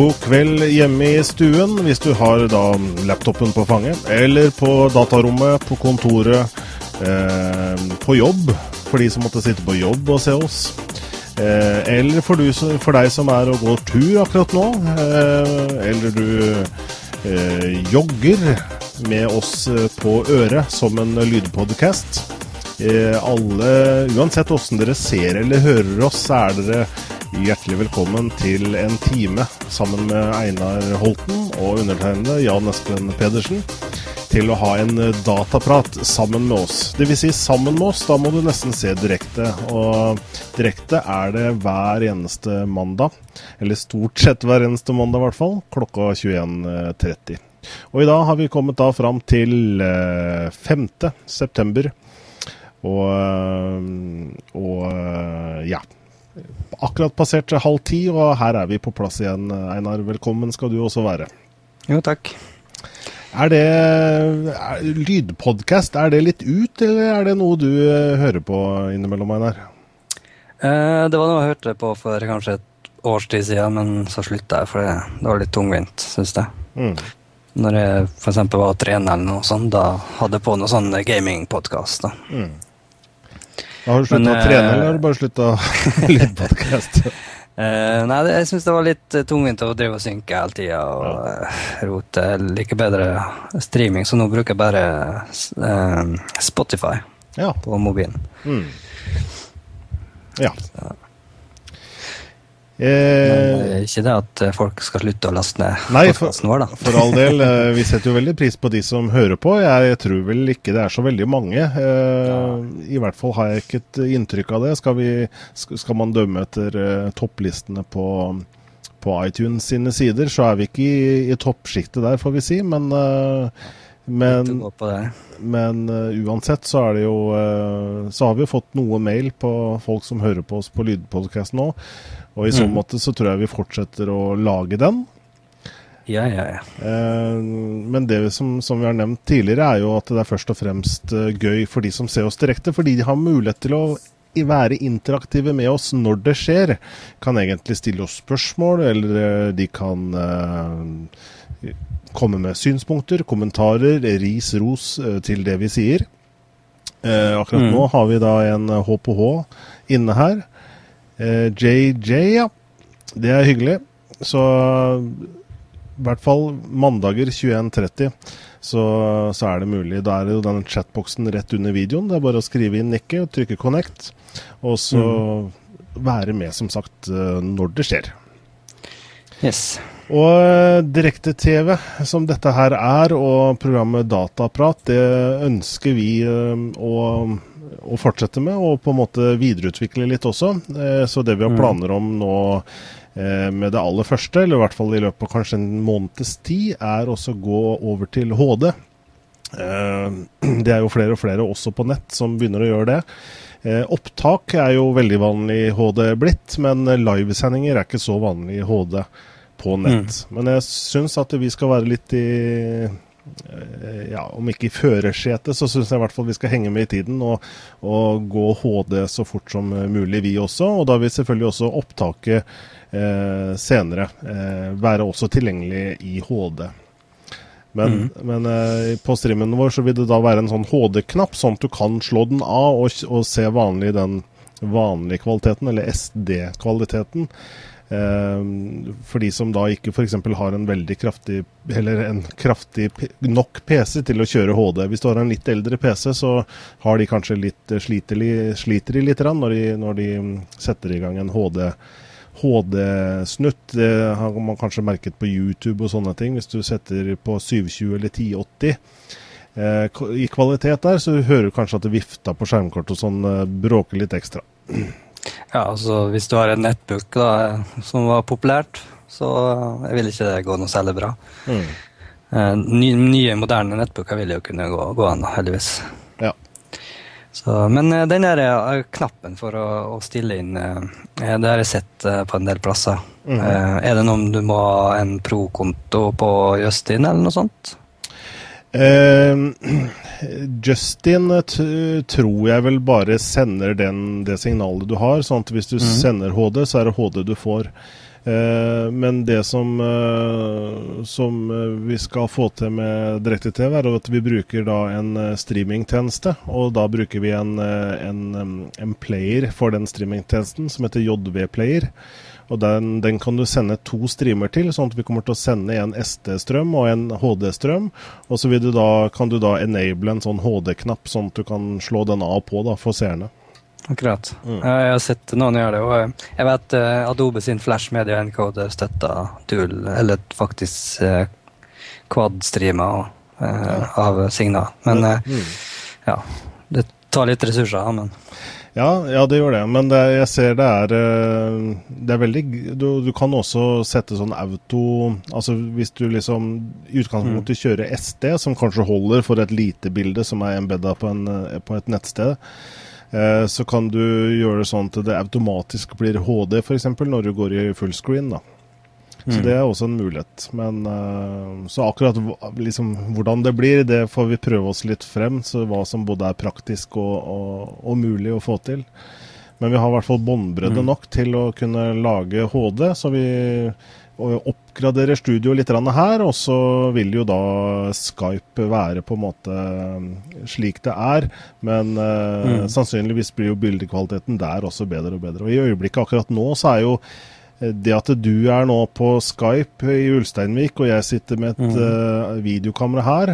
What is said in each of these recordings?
God kveld hjemme i stuen hvis du har da laptopen på fanget, eller på datarommet, på kontoret, eh, på jobb, for de som måtte sitte på jobb og se oss. Eh, eller for, du, for, deg som er og går tur akkurat nå, eh, eller du eh, jogger med oss på øret som en lydpodcast. Eh, alle, uansett åssen dere ser eller hører oss, så er dere Hjertelig velkommen til en time sammen med Einar Holten og undertegnede Jan Espen Pedersen til å ha en dataprat sammen med oss. Det vil si sammen med oss, da må du nesten se direkte. Og direkte er det hver eneste mandag, eller stort sett hver eneste mandag i hvert fall, klokka 21.30. Og i dag har vi kommet da fram til 5. Eh, september. Og, eh, og eh, ja akkurat passert halv ti, og her er vi på plass igjen. Einar, velkommen skal du også være. Jo, takk. Er det er, lydpodkast, er det litt ut, eller er det noe du uh, hører på innimellom, Einar? Eh, det var noe jeg hørte på for kanskje et års tid siden, men så slutta jeg, for det, det var litt tungvint, syns jeg. Mm. Når jeg f.eks. var trener eller noe sånt, da hadde jeg på noe sånn gamingpodkast. Mm. Har du slutta å trene, eller har du bare slutta lydpodkast? Uh, nei, jeg syns det var litt uh, tungvint å drive og synke hele tida og uh, rote. Jeg liker bedre streaming, så nå bruker jeg bare Spotify ja. på mobilen. Mm. Ja. Så. Eh, ikke det at eh, folk skal slutte å laste ned for, vår, da. for all del. Eh, vi setter jo veldig pris på de som hører på. Jeg tror vel ikke det er så veldig mange. Eh, ja. I hvert fall har jeg ikke et inntrykk av det. Skal, vi, skal man dømme etter topplistene på, på, iTunes sine sider, så er vi ikke i, i toppsjiktet der, får vi si. Men eh, men, men uh, uansett så er det jo uh, Så har vi fått noe mail på folk som hører på oss på lydpodkast nå. Og i så mm. måte så tror jeg vi fortsetter å lage den. Ja, ja, ja. Uh, men det som, som, vi har nevnt tidligere, er jo at det er først og fremst gøy for de som ser oss direkte. Fordi de har mulighet til å være interaktive med oss når det skjer. Kan egentlig stille oss spørsmål, eller de kan komme med synspunkter, kommentarer, ris, ros eh, til det vi sier. Eh, akkurat mm. nå har vi da en HPH inne her. Eh, JJ, ja. Det er hyggelig. Så i hvert fall mandager 21.30 så, så, er det mulig. Da er det jo den chatboksen rett under videoen. Det er bare å skrive inn nikket og trykke 'connect', og så mm. være med, som sagt, eh, når det skjer. Yes. Og eh, direkte-TV, som dette her er, og programmet Dataprat, det ønsker vi eh, å, å, fortsette med, og på en måte videreutvikle litt også. Eh, så det vi har mm. planer om nå med det aller første, eller i hvert fall i løpet av kanskje en måneds tid, er også å gå over til HD. Det er jo flere og flere også på nett som begynner å gjøre det. Opptak er jo veldig vanlig i HD blitt, men livesendinger er ikke så vanlig i HD på nett. Mm. Men jeg syns at vi skal være litt i eh, ja, Om ikke i førersetet, så syns jeg i hvert fall vi skal henge med i tiden og, og, gå HD så fort som mulig, vi også. Og da vil selvfølgelig også opptaket eh, senere eh, være også tilgjengelig i HD. Men, mm. men eh, på streamen vår så vil det da være en sånn HD-knapp, sånn at du kan slå den av og, og se vanlig den vanlige kvaliteten, eller SD-kvaliteten. Eh, for de som da ikke f.eks. har en veldig kraftig eller en kraftig nok PC til å kjøre HD. Hvis du har en litt eldre PC, så har de kanskje litt eh, sliter, sliter de litt når de, når de setter i gang en HD. HD-snutt, det har man kanskje merket på YouTube og sånne ting. Hvis du setter på 720 eller 1080 eh, i kvalitet der, så hører du kanskje at det vifter på skjermkortet og sånn, bråker litt ekstra. Ja, altså hvis du har en nettbook da, som var populært, så vil ikke det gå noe særlig bra. Mm. Eh, nye, nye, moderne nettbooker vil jo kunne gå, gå an, heldigvis. Ja. Så, men uh, den der uh, knappen for å, å stille inn, det har jeg sett på en del plasser. Mm. er det noe om du må ha en pro-konto på Justin eller noe sånt? Uh, Justin tror jeg vel bare sender den, det signalet du har. sånn at hvis du mm. sender HD, så er det HD du får. Uh, men det som, uh, som, vi skal få til med direkte-TV, er at vi bruker da en eh, streamingtjeneste. Og da bruker vi en, en, en player for den streamingtjenesten som heter JV Player. Og den, den, kan du sende to streamer til, sånn at vi kommer til å sende en SD-strøm og en HD-strøm. Og så du da, kan du da enable en sånn HD-knapp, sånn at du kan slå den av på da, for seerne. Akkurat. Mm. Jeg har sett noen gjøre det. Og jeg vet uh, Adobe sin Flash Media Encoder støtter dual, eller faktisk uh, quad-streamer uh, ja. av signal. Men mm. ja, det tar litt ressurser. men... Ja, ja, det gjør det. Men det, jeg ser det er Det er veldig du, du, kan også sette sånn auto Altså hvis du liksom i utgangspunktet mm. kjører SD, som kanskje holder for et lite bilde som er embedda på, på et nettsted, Eh, så kan du gjøre det sånn at det automatisk blir HD, f.eks. når du går i fullscreen. da. Så mm. det er også en mulighet. Men uh, Så akkurat liksom, hvordan det blir, det får vi prøve oss litt frem. Så hva som både er praktisk og, og, og mulig å få til. Men vi har i hvert fall båndbredde mm. nok til å kunne lage HD. Så vi oppgraderer studio litt her, og så vil jo da Skype være på en måte eh, slik det er. Men uh, mm. sannsynligvis blir jo bildekvaliteten der også bedre og bedre. Og i øyeblikket akkurat nå så er jo eh, det at du er nå på Skype i Ulsteinvik, og jeg sitter med et mm. uh, videokamera her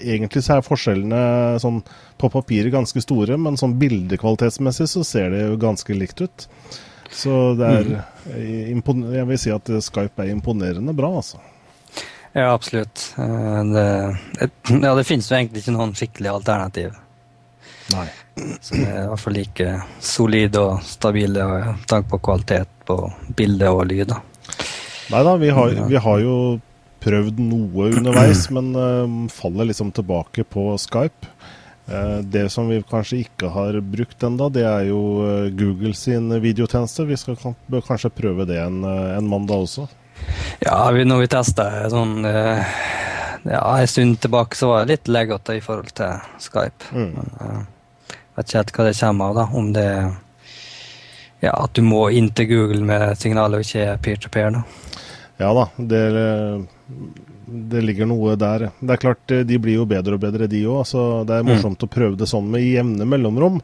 Egentlig så er forskjellene sånn på papiret ganske store, men sånn bildekvalitetsmessig så ser det jo ganske likt ut. Så det er mm. Jeg vil si at Skype er imponerende bra, altså. Ja, absolutt. Eh, det, ja, det finnes jo egentlig ikke noen skikkelig alternativ. Nei. Som er i hvert fall like solide og stabile med tanke på kvalitet på bilde og lyd. Nei da, vi har, vi har, jo prøvd noe underveis, men uh, faller liksom tilbake på Skype. Eh, det som vi kanskje ikke har brukt ennå, det er jo eh, Google sin videotjeneste. Vi skal bør kanskje prøve det en, en mandag også. Ja, vi, når vi testa sånn ja, en stund tilbake, så var det litt leggete i forhold til Skype. Mm. Men, vet ikke helt hva det kommer av, da. Om det ja, at du må inn til Google med signaler og ikke peer-to-peer. -peer, ja da, det det ligger noe der. Det er klart, eh, de blir jo bedre og bedre, de òg. Så det er mm. morsomt mm. å prøve det sånn med jevne mellomrom.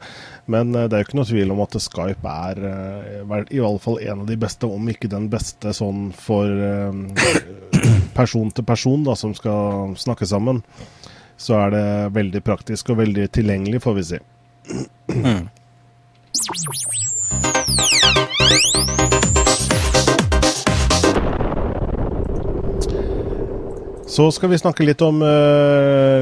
Men eh, det er jo ikke noe tvil om at Skype er eh, i alle fall en av de beste, om ikke den beste sånn for person til person da, som skal snakke sammen. Så er det veldig praktisk og veldig tilgjengelig, får vi si. Mm. Så skal vi snakke litt om uh,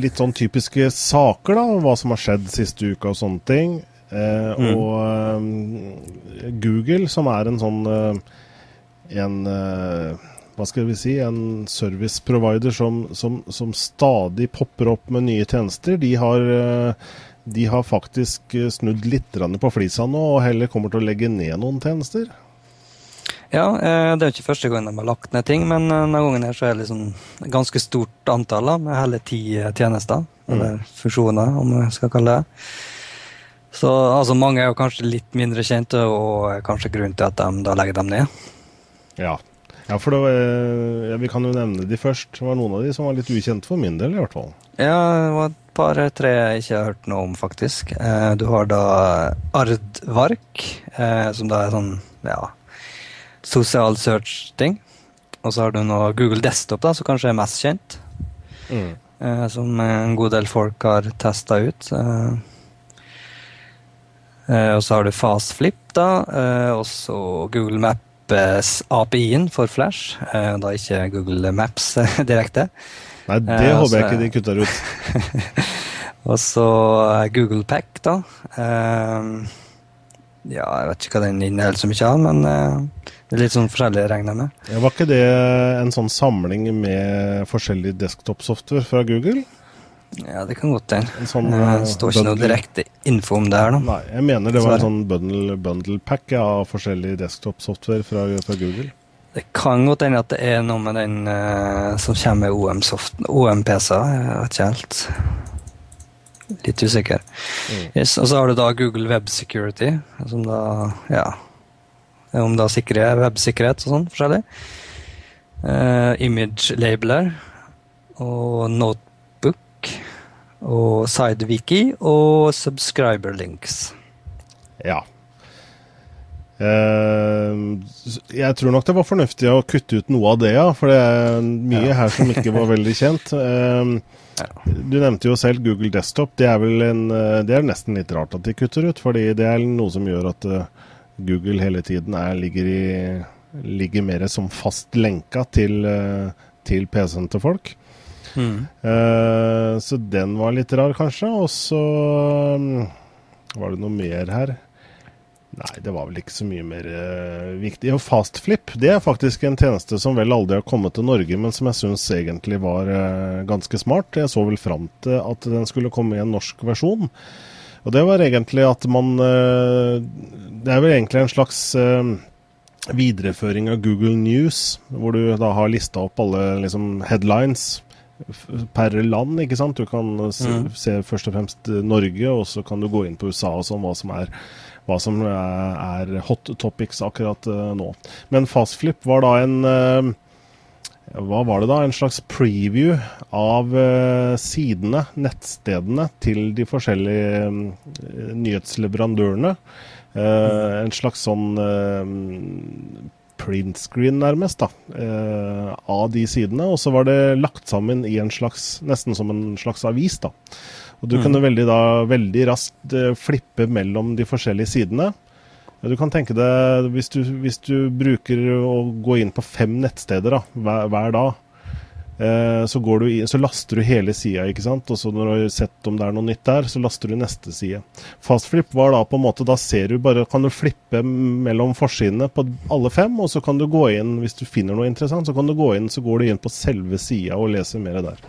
litt sånn typiske saker, da. Hva som har skjedd siste uka og sånne ting. Uh, mm. Og uh, Google, som er en sånn En Hva skal vi si? En service provider som, som, som, stadig popper opp med nye tjenester. De har, de har faktisk snudd litt på flisa nå, og heller kommer til å legge ned noen tjenester. Ja, eh, det er jo ikke første gang de har lagt ned ting, men eh, denne gangen her så er det liksom ganske stort antall, med hele ti tjenester. Mm. Eller fusjoner, om jeg skal kalle det. Så altså, mange er jo kanskje litt mindre kjente, og kanskje grunnen til at de da legger dem ned. Ja, ja for var, ja, vi kan jo nevne de først. Det var noen av de som var litt ukjente for min del, i hvert fall. Ja, det var et par-tre jeg ikke har hørt noe om, faktisk. Du har da Ardvark, som da er sånn ja, sosial search-ting. Og så har du nå Google Desktop, da, som kanskje er mest kjent. Mm. Eh, som en god del folk har testa ut. Eh, eh, og så har du FastFlip, da. Eh, og så Google Maps API-en for Flash. Eh, da ikke Google Maps direkte. Nei, det eh, håper jeg ikke de kutter ut. og så Google Pack, da. ja, jeg vet ikke hva den inneholder så mye av, men det er litt sånn forskjellig, regner jeg med. Ja, var ikke det en sånn samling med forskjellig desktop-software fra Google? Ja, det kan godt hende. Sånn, det eh, står ikke noe direkte info om det her. Da. Nei, jeg mener det var en sånn bundle, bundle pack av forskjellig desktop-software fra, fra, Google. Det kan godt hende at det er noe med den uh, som kommer med OM-PC-er. OM jeg vet ikke helt. Litt usikker. Mm. Yes, og så har du da Google Web Security, som da Ja om da sikkerhet, websikkerhet og sånn forskjellig. Uh, image labeler og notebook og sidewiki og subscriber links. Ja. Uh, jeg tror nok det var fornuftig å kutte ut noe av det, ja. For det er mye ja. her som ikke var veldig kjent. Uh, ja. Du nevnte jo selv Google Desktop. Det er vel en, det er nesten litt rart at de kutter ut. fordi det er noe som gjør at Google hele tiden er, ligger, i, ligger mer som fast lenka til, til PC-en til folk. Mm. Uh, så den var litt rar, kanskje. Og så um, var det noe mer her. Nei, det var vel ikke så mye mer uh, viktig. Og Fastflip det er faktisk en tjeneste som vel aldri har kommet til Norge, men som jeg syns egentlig var uh, ganske smart. Jeg så vel fram til at den skulle komme i en norsk versjon. Og det var egentlig at man uh, Det er vel egentlig en slags videreføring av Google News, hvor du da har lista opp alle liksom, headlines per land, ikke sant. Du kan se, mm. se først og fremst Norge, og så kan du gå inn på USA og sånn, hva som er hva som er hot topics akkurat nå. Men Fastflip var da en Hva var det da? En slags preview av sidene, nettstedene, til de forskjellige nyhetsleverandørene. Mm. En slags sånn print screen, nærmest, da, eh, av de sidene. Og så var det lagt sammen i en slags, nesten som en slags avis. da. Og Du mm. kunne veldig, da, veldig raskt eh, flippe mellom de forskjellige sidene. Du kan tenke deg, hvis du, hvis du bruker å gå inn på fem nettsteder da, hver, hver dag, så, i, så, laster du hele sida, ikke sant. Og så når du har sett om det er noe nytt der, så laster du neste side. Fastflip var da på en måte Da ser du bare Kan du flippe mellom forsidene på alle fem, og så kan du gå inn Hvis du finner noe interessant, så kan du gå inn Så går du inn på selve sida og leser mer der.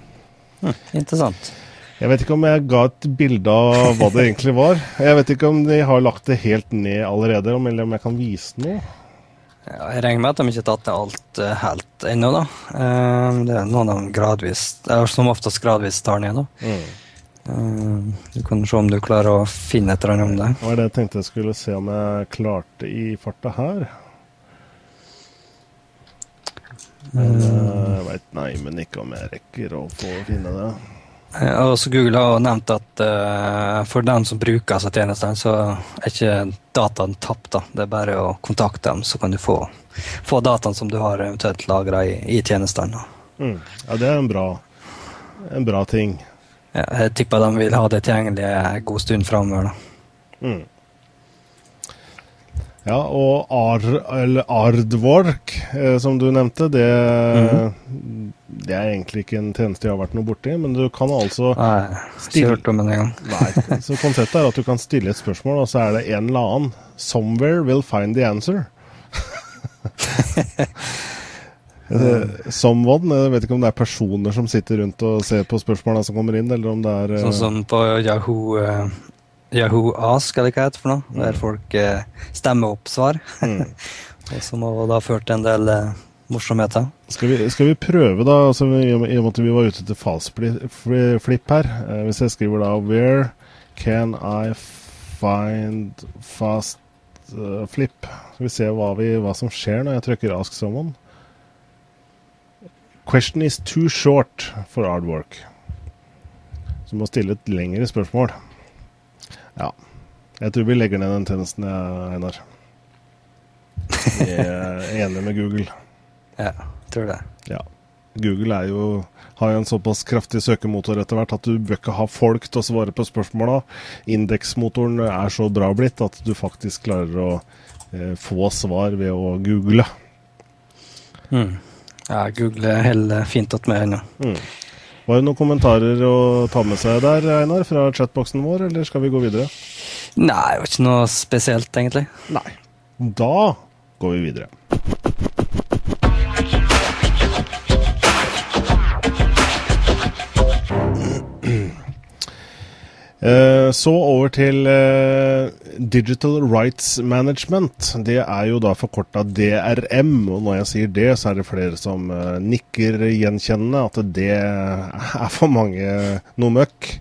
Hm, interessant. Jeg vet ikke om jeg ga et bilde av hva det egentlig var. Jeg vet ikke om de har lagt det helt ned allerede, eller om jeg kan vise noe. Ja, jeg regner med at de ikke har tatt ned alt uh, helt ennå, da. Uh, det er noen dem gradvis, som oftest gradvis tar ned, da. Mm. Uh, du kan se om du klarer å finne et eller annet om det. Det var det jeg tenkte jeg skulle se om jeg klarte i farta her. Men jeg veit nei, men ikke om jeg rekker å få finne det. Eh, også Google har nevnt at uh, for dem som bruker altså tjenestene, så er ikke dataen tapt. da. Det er bare å kontakte dem, så kan du få, få dataen som du har eventuelt lagra i, i tjenestene. Mm. Ja, det er en bra, en bra ting. Ja, jeg tipper de vil ha det tilgjengelig en god stund framover. Mm. Ja, og Ar, Ardvork, eh, som du nevnte, det, mm. det, er egentlig ikke en tjeneste jeg har vært noe borti, men du kan altså Nei, stille, hørt om den engang. nei, så konseptet er at du kan stille et spørsmål, og så er det en eller annen. Somewhere will find the answer. Someone, jeg vet ikke om det er personer som sitter rundt og ser på spørsmålene som kommer inn, eller om det er Sånn som på Yahoo eh, Yahoo Ask, eller hva det heter for noe, mm. der folk eh, stemmer opp svar. Mm. og som har da ført til en del eh, morsomheter. Skal vi, skal vi, prøve, da, altså, i og med at vi var ute til fastflip her eh, Hvis jeg skriver da Where can I find fast uh, flip? Skal vi se hva, vi, hva, som skjer når jeg trykker Ask someone. Question is too short for hard work. Så du må stille et lengre spørsmål. Ja. Jeg tror vi legger ned den tjenesten, Einar. Jeg er enig med Google. Ja, tror det. Ja. Google jo, har jo en såpass kraftig søkemotor etter hvert at du bør ikke ha folk til å svare på spørsmåla. Indeksmotoren er så bra blitt at du faktisk klarer å eh, få svar ved å google. Mm. Ja, Google holder fint att med ennå. Mm. Var det noen kommentarer å ta med seg der, Einar, fra chatboksen vår, eller skal vi gå videre? Nei, det var ikke noe spesielt, egentlig. Nei. Da går vi videre. Så over til eh, Digital Rights Management. Det er jo da forkorta DRM. Og når jeg sier det, så er det flere som eh, nikker gjenkjennende. At det er for mange noe møkk.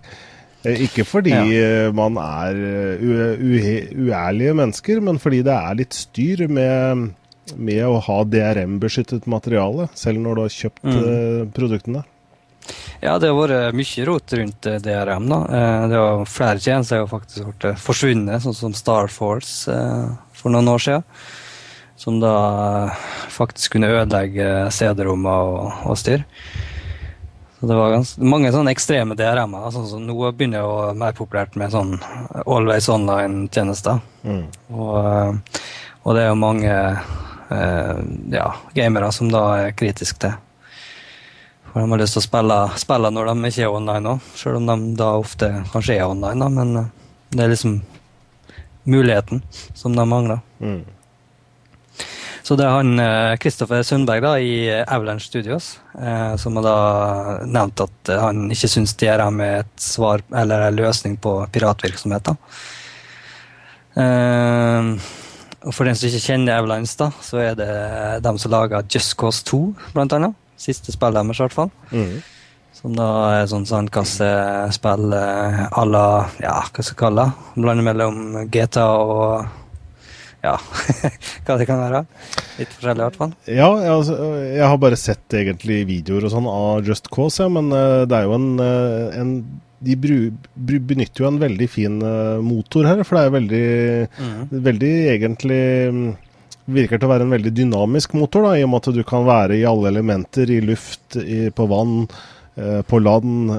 Eh, ikke fordi ja. man er uærlige mennesker, men fordi det er litt styr med, med å ha DRM-beskyttet materiale, selv når du har kjøpt mm. produktene. Ja, det har vært mye rot rundt DRM. da. Det var Flere tjenester har faktisk vært forsvunnet, sånn som Starforce for noen år siden som da faktisk kunne ødelegge CD-rommer og, og, styr. Så det var ganske, mange sånne ekstreme DRM-er. Sånn som nå begynner det å være mer populært med sånn Always Online-tjenester. Mm. Og, og, det er jo mange eh, ja, gamere som da er kritiske til. For de har lyst til å spille, spille når de ikke er online òg, selv om de da ofte kanskje er online. Da, men eh, det er liksom muligheten som de mangler. Mm. Så det er han Kristoffer eh, Sundberg da, i Avalanche Studios eh, som har da nevnt at han ikke syns DRM er et svar eller en løsning på piratvirksomhet. Eh, og For den som ikke kjenner Avalanche, da, så er det dem som lager Just Cause 2, blant annet. Siste spillet deres, i hvert fall. Mm. Som da er sånn sandkassespill à la ja, hva skal jeg kalle det? Blande mellom GTA og ja, hva det kan være. Litt forskjellig, i hvert fall. Ja, jeg, jeg har bare sett egentlig videoer og sånn av Just Cause, ja, men uh, det er jo en, uh, en de bru, bru, benytter jo en veldig fin motor her, for det er veldig, mm. veldig egentlig mm, Virker til å være en veldig dynamisk motor, da, i og med at du kan være i alle elementer, i luft, i, på vann, på land,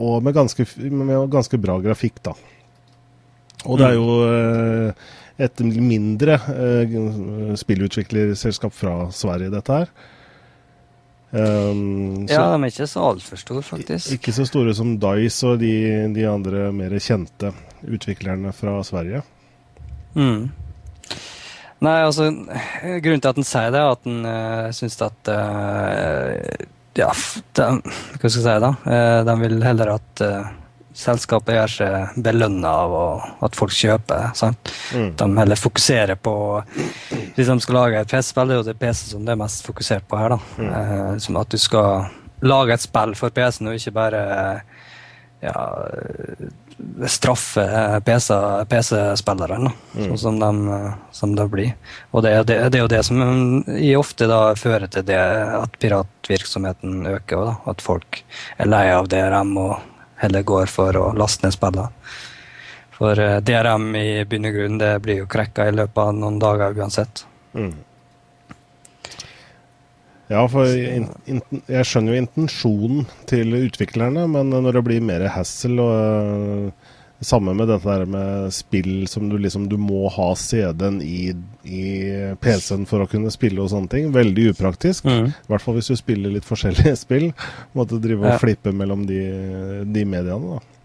og med ganske, med ganske bra grafikk, da. Og det er jo et mindre uh, spillutviklerselskap fra Sverige, dette her. Um, ja, de er ikke så altfor store, faktisk. Ikke så store som Dice og de, de, andre mer kjente utviklerne fra Sverige. Mm. Nei, altså Grunnen til at han sier det, er at han uh, syns at uh, Ja, de, hva skal jeg si, da? Uh, de vil heller at uh, selskapet gjør seg belønna av at folk kjøper. sant? Mm. De heller fokuserer på Hvis de skal lage et PC-spill, det er jo det PC som det er mest fokusert på her. da. Mm. Eh, som at du skal lage et spill for PC-en, og ikke bare ja, straffe PC-spillerne, PC mm. sånn som de, som det blir. Og det, det, det, er jo det som ofte da fører til det at piratvirksomheten øker, da. at folk er lei av DRM og heller går for å laste ned spillene. For eh, DRM i bunn og grunn det blir jo krekka i løpet av noen dager uansett. Mm. Ja, for in, jeg skjønner jo intensjonen til utviklerne, men når det blir mer hassle og samme med dette der med spill som du liksom Du må ha CD-en i, i PC-en for å kunne spille og sånne ting. Veldig upraktisk. Mm. I hvert fall hvis du spiller litt forskjellige spill. Måtte drive og ja. flippe mellom de, de mediene, da.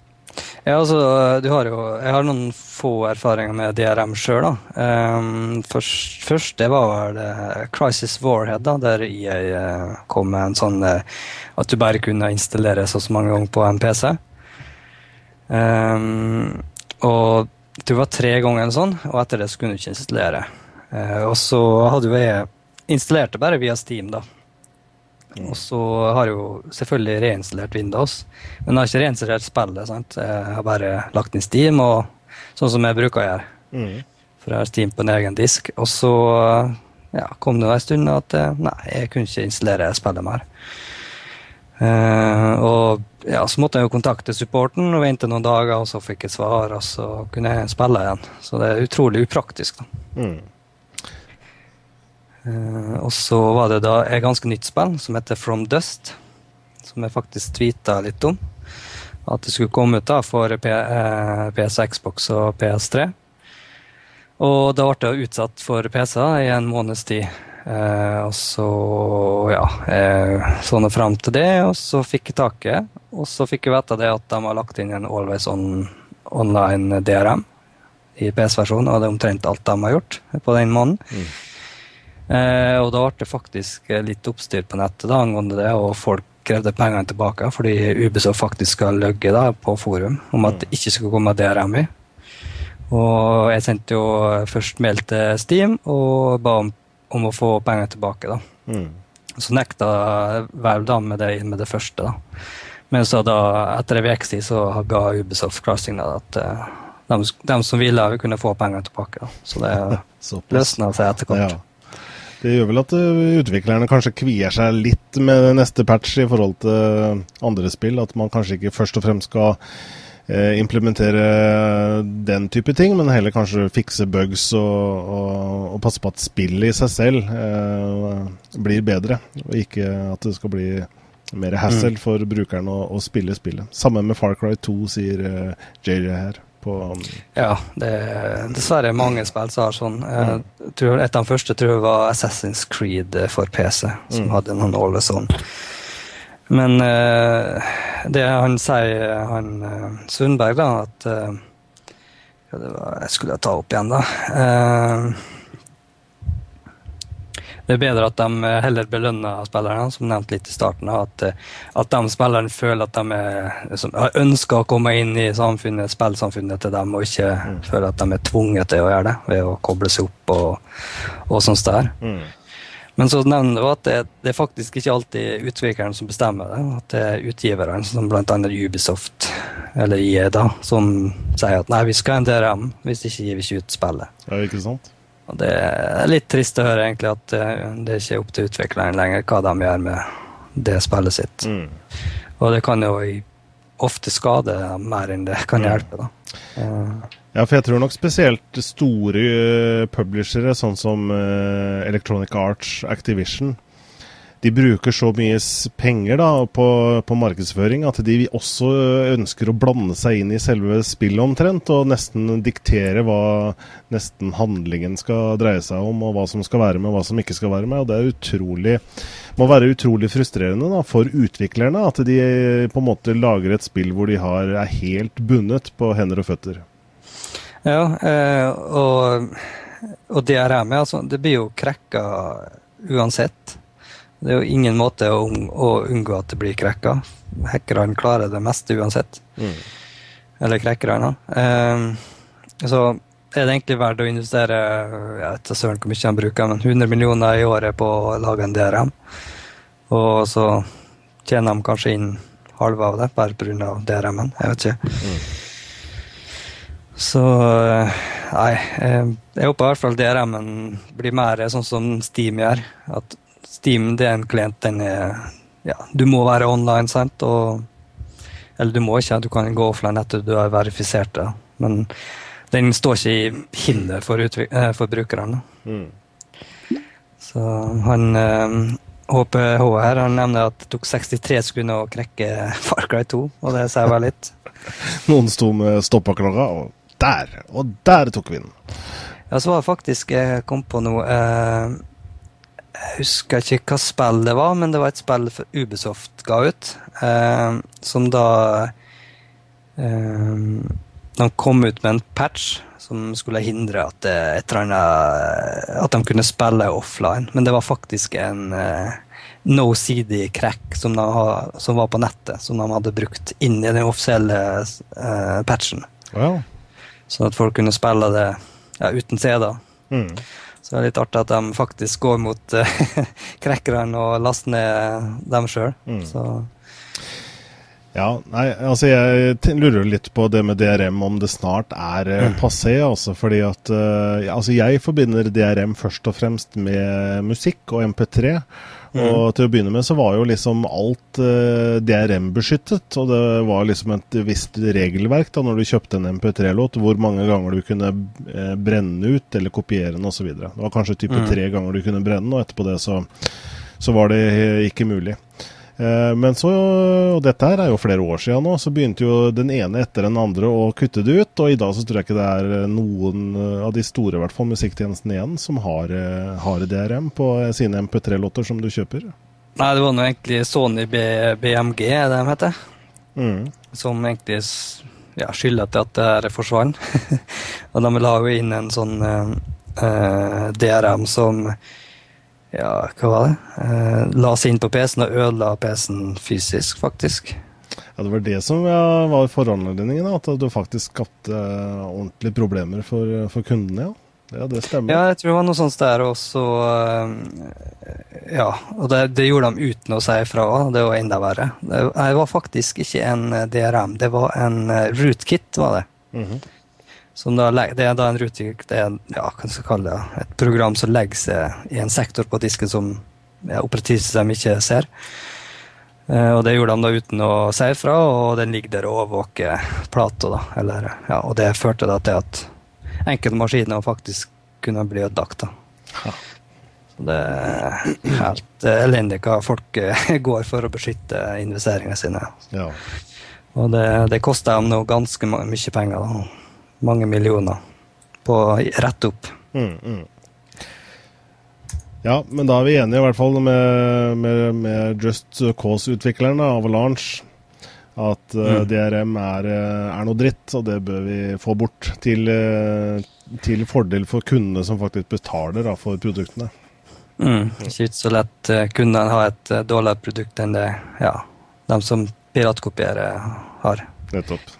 Ja, altså, du har jo Jeg har noen få erfaringer med DRM sjøl. Um, først, først, det var vel uh, Crisis Warhead, da, der jeg uh, kom med en sånn uh, at du bare kunne installere så mange ganger på en PC. Um, og det var tre ganger en sånn, og etter det så kunne du ikke installere. Og så hadde jo jeg installert det bare via Steam, da. Og så har jeg jo selvfølgelig reinstallert Windows, men jeg har ikke reinstallert spillet. sant? Jeg har bare lagt inn Steam, og sånn som jeg bruker å gjøre. Mm. For jeg har Steam på en egen disk. Og så ja, kom det en stund at eh, nei, jeg kunne ikke installere spillet mer. Uh, og ja, så måtte jeg jo kontakte supporten og vente noen dager, og så fikk jeg svar, og så kunne jeg spille igjen. Så det er utrolig upraktisk. da. Mm. Uh, og så var det da et ganske nytt spill som heter From Dust, som jeg faktisk tweeta litt om. At det skulle komme ut da for P uh, PS, Xbox og PS3. Og da ble det utsatt for PC-er i en måneds tid. Eh, og så, ja Jeg så nå fram til det, og så fikk jeg taket. Og så fikk jeg vite det at de har lagt inn en Always On online DRM i PS-versjonen, og det er omtrent alt de har gjort på den måneden. Mm. Eh, og da ble det faktisk litt oppstyr på nettet da, angående det, og folk krevde pengene tilbake fordi Ubisoft faktisk skal løgge da, på forum om at det ikke skulle komme DRM i. Og jeg sendte jo først mail til Steam og ba om om å få penger tilbake. da. Mm. Så nekta Valve da med det, med det første. da. Men så da, etter en ukes tid, så ga Ubisoft klarsignal at uh, de, de, som ville, kunne få pengene tilbake. Da. Så det løsna seg etter hvert. Ja. Det gjør vel at utviklerne kanskje kvier seg litt med neste patch i forhold til andre spill. At man kanskje ikke først og fremst skal Eh, implementere den type ting, men heller kanskje fikse bugs og, og, og passe på at spillet i seg selv eh, blir bedre. Og ikke at det skal bli mer hassle mm. for brukeren å, å, spille spillet. Sammen med Far Cry 2, sier JJ her. På, um, ja, det er dessverre mange spill som har sånn. Mm. Tror, et av de første tror jeg var Assassin's Creed for PC, som mm. hadde noen always on. Men uh, det han sier, han uh, Sundberg, da, at uh, ja, det var, Jeg skulle ta opp igjen, da. Det er bedre at de heller belønner spillerne, som nevnt litt i starten. At, at de spillerne føler at de er, som, ønsker å komme inn i samfunnet, spillsamfunnet til dem, og ikke mm. føler at de er tvunget til å gjøre det ved å koble seg opp og, og sånt der. Mm. Men så nevner du at det, det, er faktisk ikke alltid utvikleren som bestemmer det. At det er utgiverne, som bl.a. Ubisoft eller IE, da, som sier at nei, vi skal ha en DRM, hvis ikke gir vi ikke ut spillet. Ja, ikke sant? Og Det er litt trist å høre egentlig at det det ikke er opp til utvikleren lenger hva de gjør med det spillet sitt. Mm. Og det kan jo ofte skade mer enn det kan hjelpe. da. Uh, ja, for jeg tror nok spesielt store uh, publishere, sånn som uh, Electronic Arts, Activision, de bruker så mye penger da, på, på, markedsføring at de også ønsker å blande seg inn i selve spillet omtrent, og nesten diktere hva nesten handlingen skal dreie seg om, og hva som skal være med, og hva som ikke skal være med. og Det er utrolig, må være utrolig frustrerende da, for utviklerne at de på en måte lager et spill hvor de har, er helt bundet på hender og føtter. Ja, eh, og, og DRM altså, det blir jo krekka uansett. Det er jo ingen måte å, å unngå at det blir krekka. Hackerne klarer det meste uansett. Mm. Eller krekkerne. Um, så er det egentlig verdt å investere jeg vet ikke søren hvor mye han bruker, men 100 millioner i året på å lage en DRM. Og så tjener de kanskje inn halve av det bare pga. DRM-en. Jeg vet ikke. Mm. Så eh, nei. Eh, jeg håper i hvert fall DRM-en blir mer sånn som Steam gjør. At Steam det er en klient, den er Ja, du må være online, sant? Og, eller du må ikke, du kan gå offline etter du har verifisert det. Men den står ikke i hinder for, eh, for brukerne. Mm. Så han HPH her han nevner at det tok 63 sekunder å krekke Far Cry 2, og det sier vel litt. Noen sto med stoppaklokka og der! Og der tok vi den. Ja, så var det faktisk Jeg kom på noe eh, Jeg husker ikke hva spill det var, men det var et spill for Ubisoft ga ut. Eh, som da eh, De kom ut med en patch som skulle hindre at, annet, at de kunne spille offline. Men det var faktisk en eh, no CD-crack som, som, var på nettet, som de hadde brukt inn i den offisielle eh, patchen. Wow. Sånn at folk kunne spille det ja, uten CD-er. Mm. Så det er litt artig at de faktisk går mot uh, eh, og laster ned dem sjøl. Mm. Ja, nei, altså jeg lurer litt på det med DRM, om det snart er uh, passé. Altså, fordi at uh, altså jeg forbinder DRM først og fremst med musikk og MP3. Mm. Og til å begynne med så var jo liksom alt eh, DRM-beskyttet. Og det var liksom et visst regelverk da når du kjøpte en MP3-låt, hvor mange ganger du kunne eh, brenne ut eller kopiere den osv. Det var kanskje type mm. tre ganger du kunne brenne den, og etterpå det så, så var det ikke mulig. Eh, men så, og dette her er jo flere år siden nå, så begynte jo den ene etter den andre å kutte det ut. Og i dag så tror jeg ikke det er eh, noen eh, av de store, i hvert fall musikktjenestene igjen, som har, har DRM på sine MP3-låter som du kjøper. Nei, det var nå egentlig Sony B BMG, de heter. Mm. Som egentlig ja, skylder til at det her forsvant. og de la jo inn en sånn uh, DRM som ja, hva var det? Eh, la seg inn på PC-en og ødela PC-en fysisk, faktisk. Ja, Det var det som var foranledningen, at du faktisk skapte uh, ordentlige problemer for, for kundene? ja. Ja, det stemmer. Ja, jeg tror det var noe sånt der også. Ja, og det, det, gjorde de uten å si ifra. Det var enda verre. Det var faktisk ikke en DRM, det var en rootkit, var det. Mm -hmm. Da, det er da en rootkit, det er ja, hva skal kalle det, et program som legger seg i en sektor på disken som ja, operativsystemet ikke ser. Og det gjorde de da uten å si ifra, og den ligger der og overvåker plata. da, eller, ja, Og det førte da til at enkelte maskiner faktisk kunne bli ødelagt. da. Så det er helt elendig hva folk eh, går for å beskytte investeringene sine. Ja. Og det, det koster dem nå ganske mye penger. da. Mange millioner på å rette opp. Mm, mm. Ja, men da er vi enige i hvert fall med, med, med Just Cause-utviklerne, Avalanche at uh, mm. DRM er, eh, er, noe dritt, og det bør vi få bort. Til, uh, til fordel for kundene som faktisk betaler da, for produktene. Mm. Ikke så lett kundene har et dårligere produkt enn det ja, de som piratkopierer, har. Nettopp.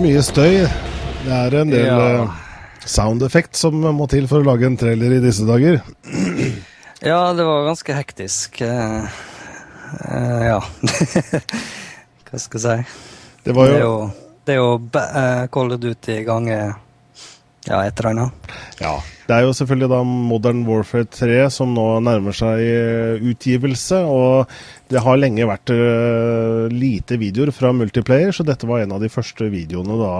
Mye støy. Det er en del ja. uh, sound effect som må til for å lage en trailer i disse dager. Ja, det var ganske hektisk. Uh, uh, ja. Hva skal jeg si? Det, var jo... det er jo, det er jo Call of Duty ganger ja, et eller annet. Ja. Det er jo selvfølgelig da Modern Warfare 3 som nå nærmer seg utgivelse. Og det har lenge vært uh, lite videoer fra multiplayer, så dette var en av de første videoene da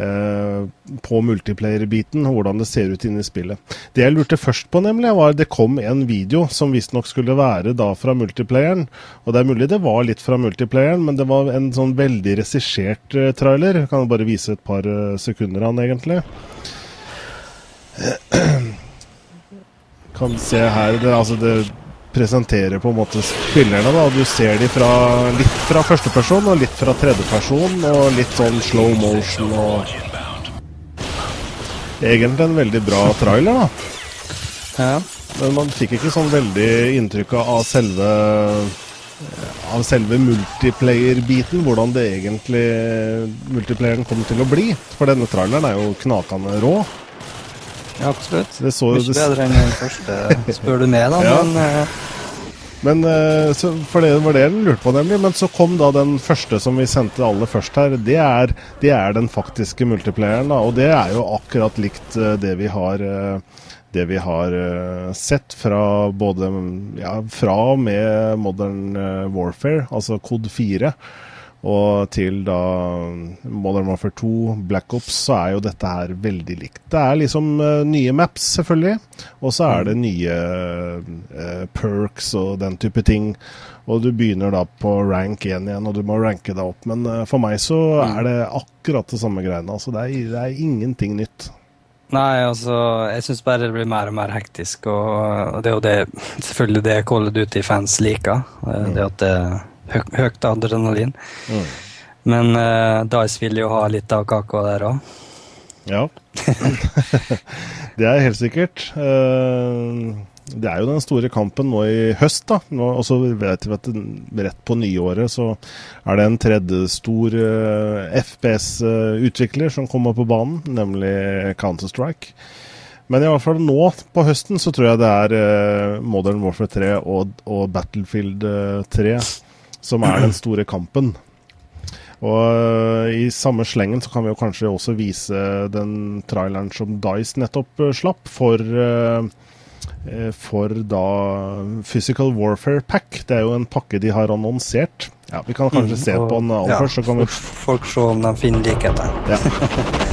uh, på multiplayer-biten, hvordan det ser ut inne i spillet. Det jeg lurte først på, nemlig, var at det kom en video som visstnok skulle være da fra multiplayeren. Og det er mulig det var litt fra multiplayeren, men det var en sånn veldig regissert trailer. Jeg kan bare vise et par sekunder av den, egentlig. Kan se her det, altså det presenterer på en måte spillerne. da, Du ser de fra, litt fra førsteperson og litt fra tredjeperson, og litt sånn slow motion og Egentlig en veldig bra trailer, da. Ja. Men man fikk ikke sånn veldig inntrykk av selve av selve multiplayer-biten, hvordan det egentlig multiplayeren kommer til å bli. For denne traileren er jo knakende rå. Ja, absolutt. Det så, Mye bedre enn den første, spør du meg, da. ja. Men, uh, men uh, så, For det var det jeg lurte på, nemlig. Men så kom da den første som vi sendte aller først her. Det er, det er den faktiske multiplayeren, da. Og det er jo akkurat likt uh, det vi har det vi har sett fra både ja, fra og med Modern Warfare, altså Kod 4 og til da Modern Warfare 2, Black Ops, så er jo dette her veldig likt. Det er liksom uh, nye maps, selvfølgelig. Og så er det nye uh, perks og den type ting. Og du begynner da på rank 1 igjen, og du må ranke deg opp. Men uh, for meg så mm. er det akkurat det samme greiene. Altså, det er, det er ingenting nytt. Nei, altså, jeg syns bare det blir mer og mer hektisk. Og, det er jo det, selvfølgelig det Call of Duty-fans liker. Mm. Det at det hø høyt adrenalin. Mm. Men uh, Dice vil jo ha litt av kaka der òg. Ja. det er helt sikkert. Uh, det er jo den store kampen nå i høst, da. og så vet vi at rett på nyåret så er det en tredje stor uh, eh, FPS-utvikler som kommer på banen, nemlig Counter-Strike. Men i hvert fall nå på høsten så tror jeg det er uh, Modern Warfare 3 og, og Battlefield 3 som er den store kampen. Og uh, i samme slengen så kan vi jo kanskje også vise den traileren som Dice nettopp slapp for Eh, for da Physical Warfare Pack. Det er jo en pakke de har annonsert. Ja, Vi kan kanskje mm, se på den aller ja, først. Vi... Folk se om de finner likheter. Ja.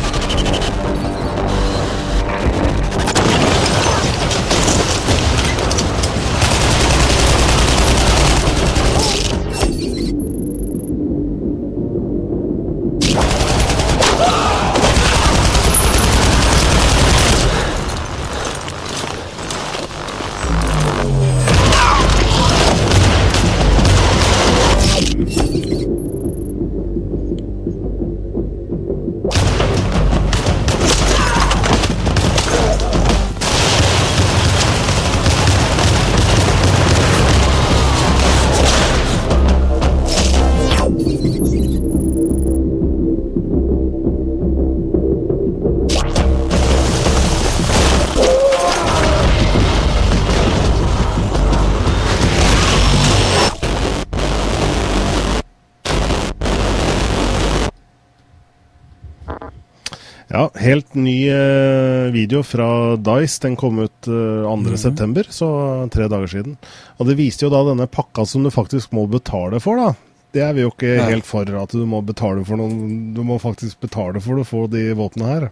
ny eh, video fra Dice. Den kom ut uh, 2.9., mm. så tre dager siden. Og det viste jo da denne pakka som du faktisk må betale for, da. Det er vi jo ikke Nei. helt for, at du må betale for noen Du må faktisk betale for å få de våpnene her.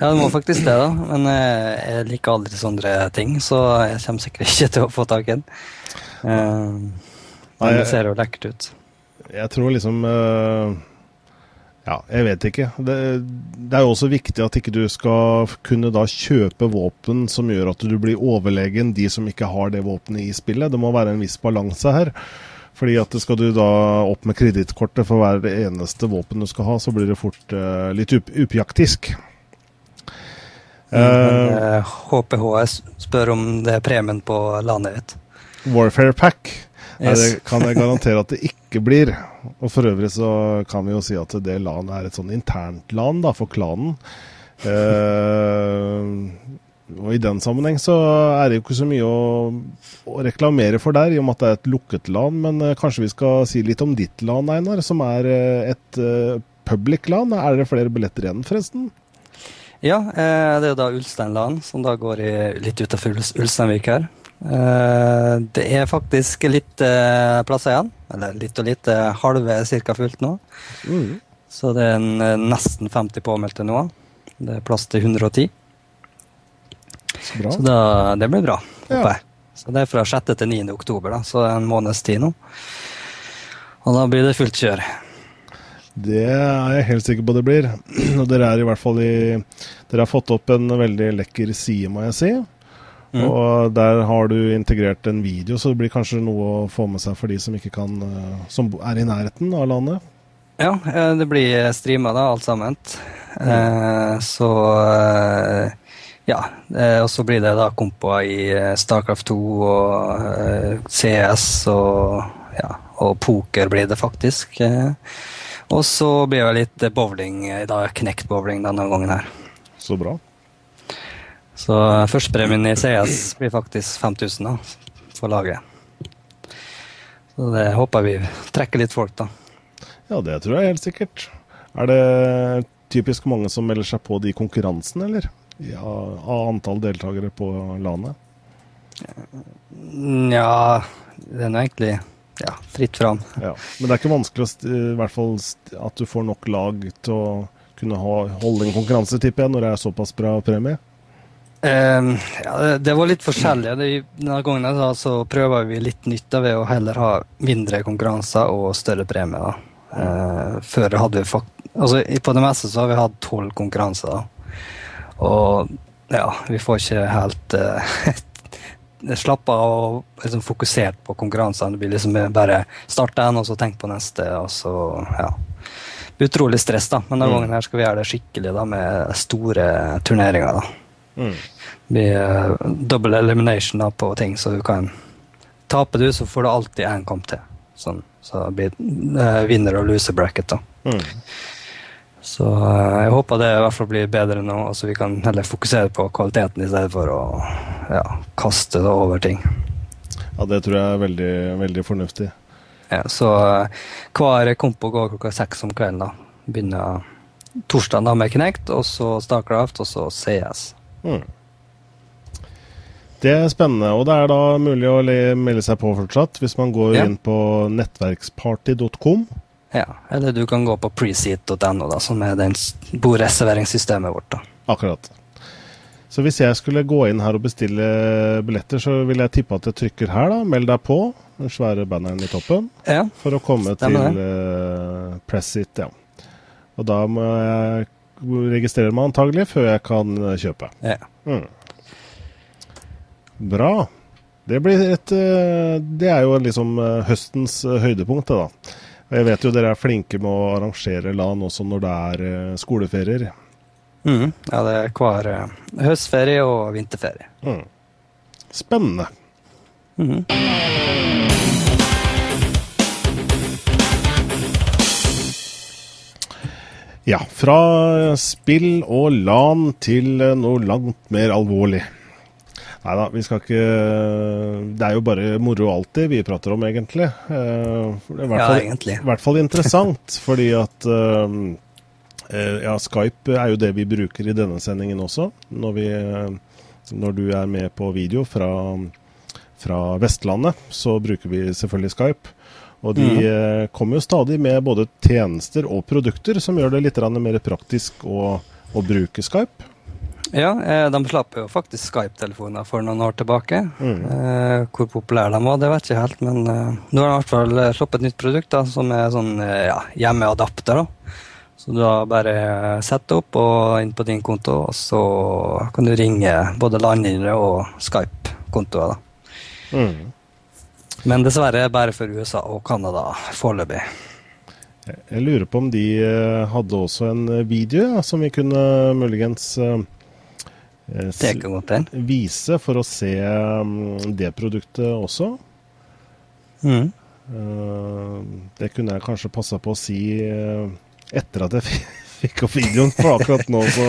Ja, du må faktisk det, da. Men eh, jeg liker aldri sånne ting, så jeg kommer sikkert ikke til å få tak i den. Men det ser jo lekkert ut. Jeg tror liksom ja, jeg vet ikke. Det, det, er jo også viktig at ikke du skal kunne da kjøpe våpen som gjør at du blir overlegen de som ikke har det våpenet i spillet. Det må være en viss balanse her. Fordi at skal du da opp med kredittkortet for hver eneste våpen du skal ha, så blir det fort uh, litt up uppjaktisk. Mm, uh, HPHS spør om det er premien på landet ditt. Warfare Pack. Yes. det kan jeg garantere at det ikke blir. Og for øvrig så kan vi jo si at det LAN er et sånn internt LAN da, for klanen. Eh, og i den sammenheng så er det jo ikke så mye å, å, reklamere for der, i og med at det er et lukket LAN. Men eh, kanskje vi skal si litt om ditt LAN, Einar, som er eh, et uh, public LAN. Er det flere billetter igjen, forresten? Ja, eh, det er jo da Ulstein LAN, som da går i, litt utafor Ulsteinvik her. Eh, det er faktisk litt eh, plasser igjen. Eller litt og litt. Halve ca. fullt nå. Mm. Så det er en, eh, nesten 50 påmeldte nå. Det er plass til 110. Så, bra. så da, det blir bra, Ja. Så det er fra 6. til 9. oktober, da, så er en måneds tid nå. Og da blir det fullt kjør. Det er jeg helt sikker på det blir. Og dere er i hvert fall i Dere har fått opp en veldig lekker side, må jeg si. Mm. Og der har du integrert en video, så det blir kanskje noe å få med seg for de som ikke kan eh, Som er i nærheten av landet? Ja, eh, det blir streama, da, alt sammen. Mm. Eh, så eh, ja. og så blir det da kompoer i Starcraft 2 og CS og ja, og poker blir det faktisk. og så blir det litt bowling, da knekt bowling denne gangen her. Så bra. Så førstepremien i CS blir faktisk 5000 da, for laget. Så det håper vi trekker litt folk, da. Ja, det tror jeg helt sikkert. Er det typisk mange som melder seg på de konkurransene, eller? Ja, av antall deltakere på landet? Ja, det er nå egentlig ja, fritt fram. Ja. Men det er ikke vanskelig i hvert fall at du får nok lag til å kunne ha, holde en konkurranse, tipper jeg, når det er såpass bra premie? Um, ja, det, var litt forskjellig. Denne gangen da, så prøver vi litt nytt ved å heller ha mindre konkurranser og større premie. Uh, før hadde vi fakt altså, På det meste så har vi hatt tolv konkurranser. Da. Og ja, vi får ikke helt uh, slappa av og liksom fokusert på konkurransene. Det blir liksom bare starte en, og så tenk på neste, og så ja. utrolig stress, da. Men denne mm. gangen her skal vi gjøre det skikkelig da, med store turneringer. da. Mm. Blir uh, double elimination da, på ting, så du kan Taper du, så får du alltid én kamp til. Sånn, så blir uh, vinner og loser bracket. da. Mm. Så uh, jeg håper det i hvert fall blir bedre nå, så vi kan heller fokusere på kvaliteten i stedet for å ja, kaste det over ting. Ja, det tror jeg er veldig, veldig fornuftig. Ja, så uh, hver kompo går klokka seks om kvelden. da. Begynner torsdag med Kinect, og så Starcraft, og så CS. Mm. Det er spennende, og det er da mulig å melde seg på fortsatt hvis man går ja. inn på nettverksparty.com. Ja, eller du kan gå på preseat.no, som er bordreserveringssystemet vårt. da. Akkurat. Så hvis jeg skulle gå inn her og bestille billetter, så vil jeg tippe at jeg trykker her, da. Meld deg på. Den svære banneren i toppen. Ja, for å komme til uh, Pressit, ja. Og da må jeg registrere meg antagelig før jeg kan eh, kjøpe. Ja. Mm. Bra. Det, et, uh, det er jo liksom høstens høydepunkt, det da. Jeg vet jo dere er flinke med å arrangere LAN også når det er skoleferier. Mm, ja, det er hver høstferie og vinterferie. Mm. Spennende. Mm. Ja, fra spill og LAN til noe langt mer alvorlig. Nei da, vi skal ikke Det er jo bare moro alltid vi prater om, egentlig. Uh, I hvert fall, ja, egentlig. I hvert fall interessant, fordi at uh, Ja, Skype er jo det vi bruker i denne sendingen også. Når, vi, når du er med på video fra, fra Vestlandet, så bruker vi selvfølgelig Skype. Og de mm. kommer jo stadig med både tjenester og produkter som gjør det litt mer praktisk å, å bruke Skype. Ja, eh, de slapp jo faktisk Skype-telefoner for noen år tilbake. Mm. Eh, hvor populære de var, det vet jeg ikke helt, men eh, nå har de i hvert fall sluppet et nytt produkt da, som er sånn ja, hjemmeadapter. da. Så du har bare setter opp og inn på din konto, og så kan du ringe både landinere og Skype-kontoer. da. Mm. Men dessverre bare for USA og Canada foreløpig. Jeg lurer på om de hadde også en video ja, som vi kunne muligens Eh, det kan godt hende. Vise for å se um, det produktet også. Mm. Uh, det kunne jeg kanskje passa på å si uh, etter at jeg fikk opp videoen, for akkurat nå så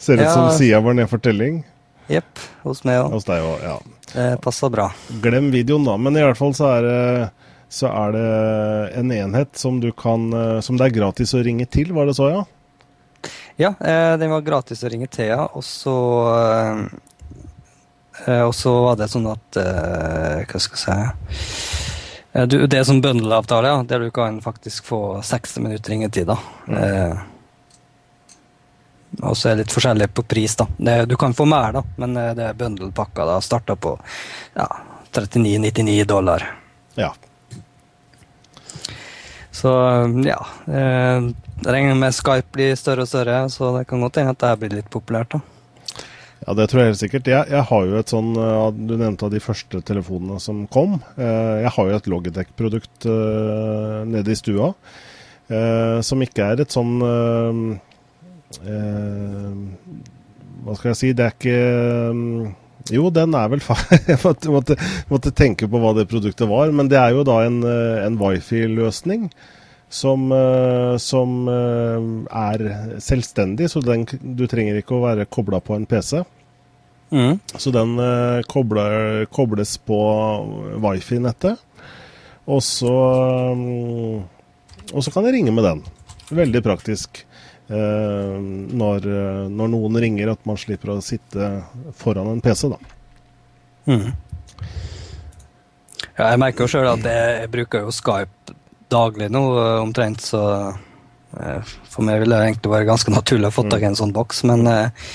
ser det ut ja. som sida var ned for telling. Jepp. Hos meg òg. Hos deg òg, ja. Det passer bra. Glem videoen, da. Men i hvert fall så er det, så er det en enhet som du kan Som det er gratis å ringe til, var det så, ja? Ja, eh, den var gratis å ringe Thea, og så eh, Og så var det sånn at eh, Hva skal jeg si eh, du, Det er sånn bøndelavtale, ja, der du kan faktisk få 60 minutter ringetid. da. Mm. Eh, og så er det litt forskjellig på pris, da. Det, du kan få mer, da, men eh, det er bøndelpakka. da, Starta på ja, 39,99 dollar. Ja. Så ja. Eh, regner med Skype blir større og større, så det kan godt hende at det blir litt populært. da. Ja, det tror jeg helt sikkert. Jeg, jeg, har jo et sånn Du nevnte av de første telefonene som kom. Eh, jeg har jo et Logitech-produkt uh, nede i stua. Som ikke er et sånn Hva skal jeg si Det er ikke Jo, den er vel feil. Jeg måtte, måtte, tenke på hva det produktet var. Men det er jo da en, en wifi-løsning som, uh, som uh, er selvstendig, så den, du trenger ikke å være kobla på en PC. Mm. Så den uh, kobler, kobles på wifi-nettet, og så Og så kan jeg ringe med den. Veldig praktisk. Når, når, noen ringer, at man slipper å sitte foran en PC, da. Mm. Ja, jeg merker jo sjøl at jeg, jeg bruker jo Skype daglig nå, eh, omtrent, så eh, for meg ville det egentlig være ganske naturlig å få tak i en sånn boks, men eh,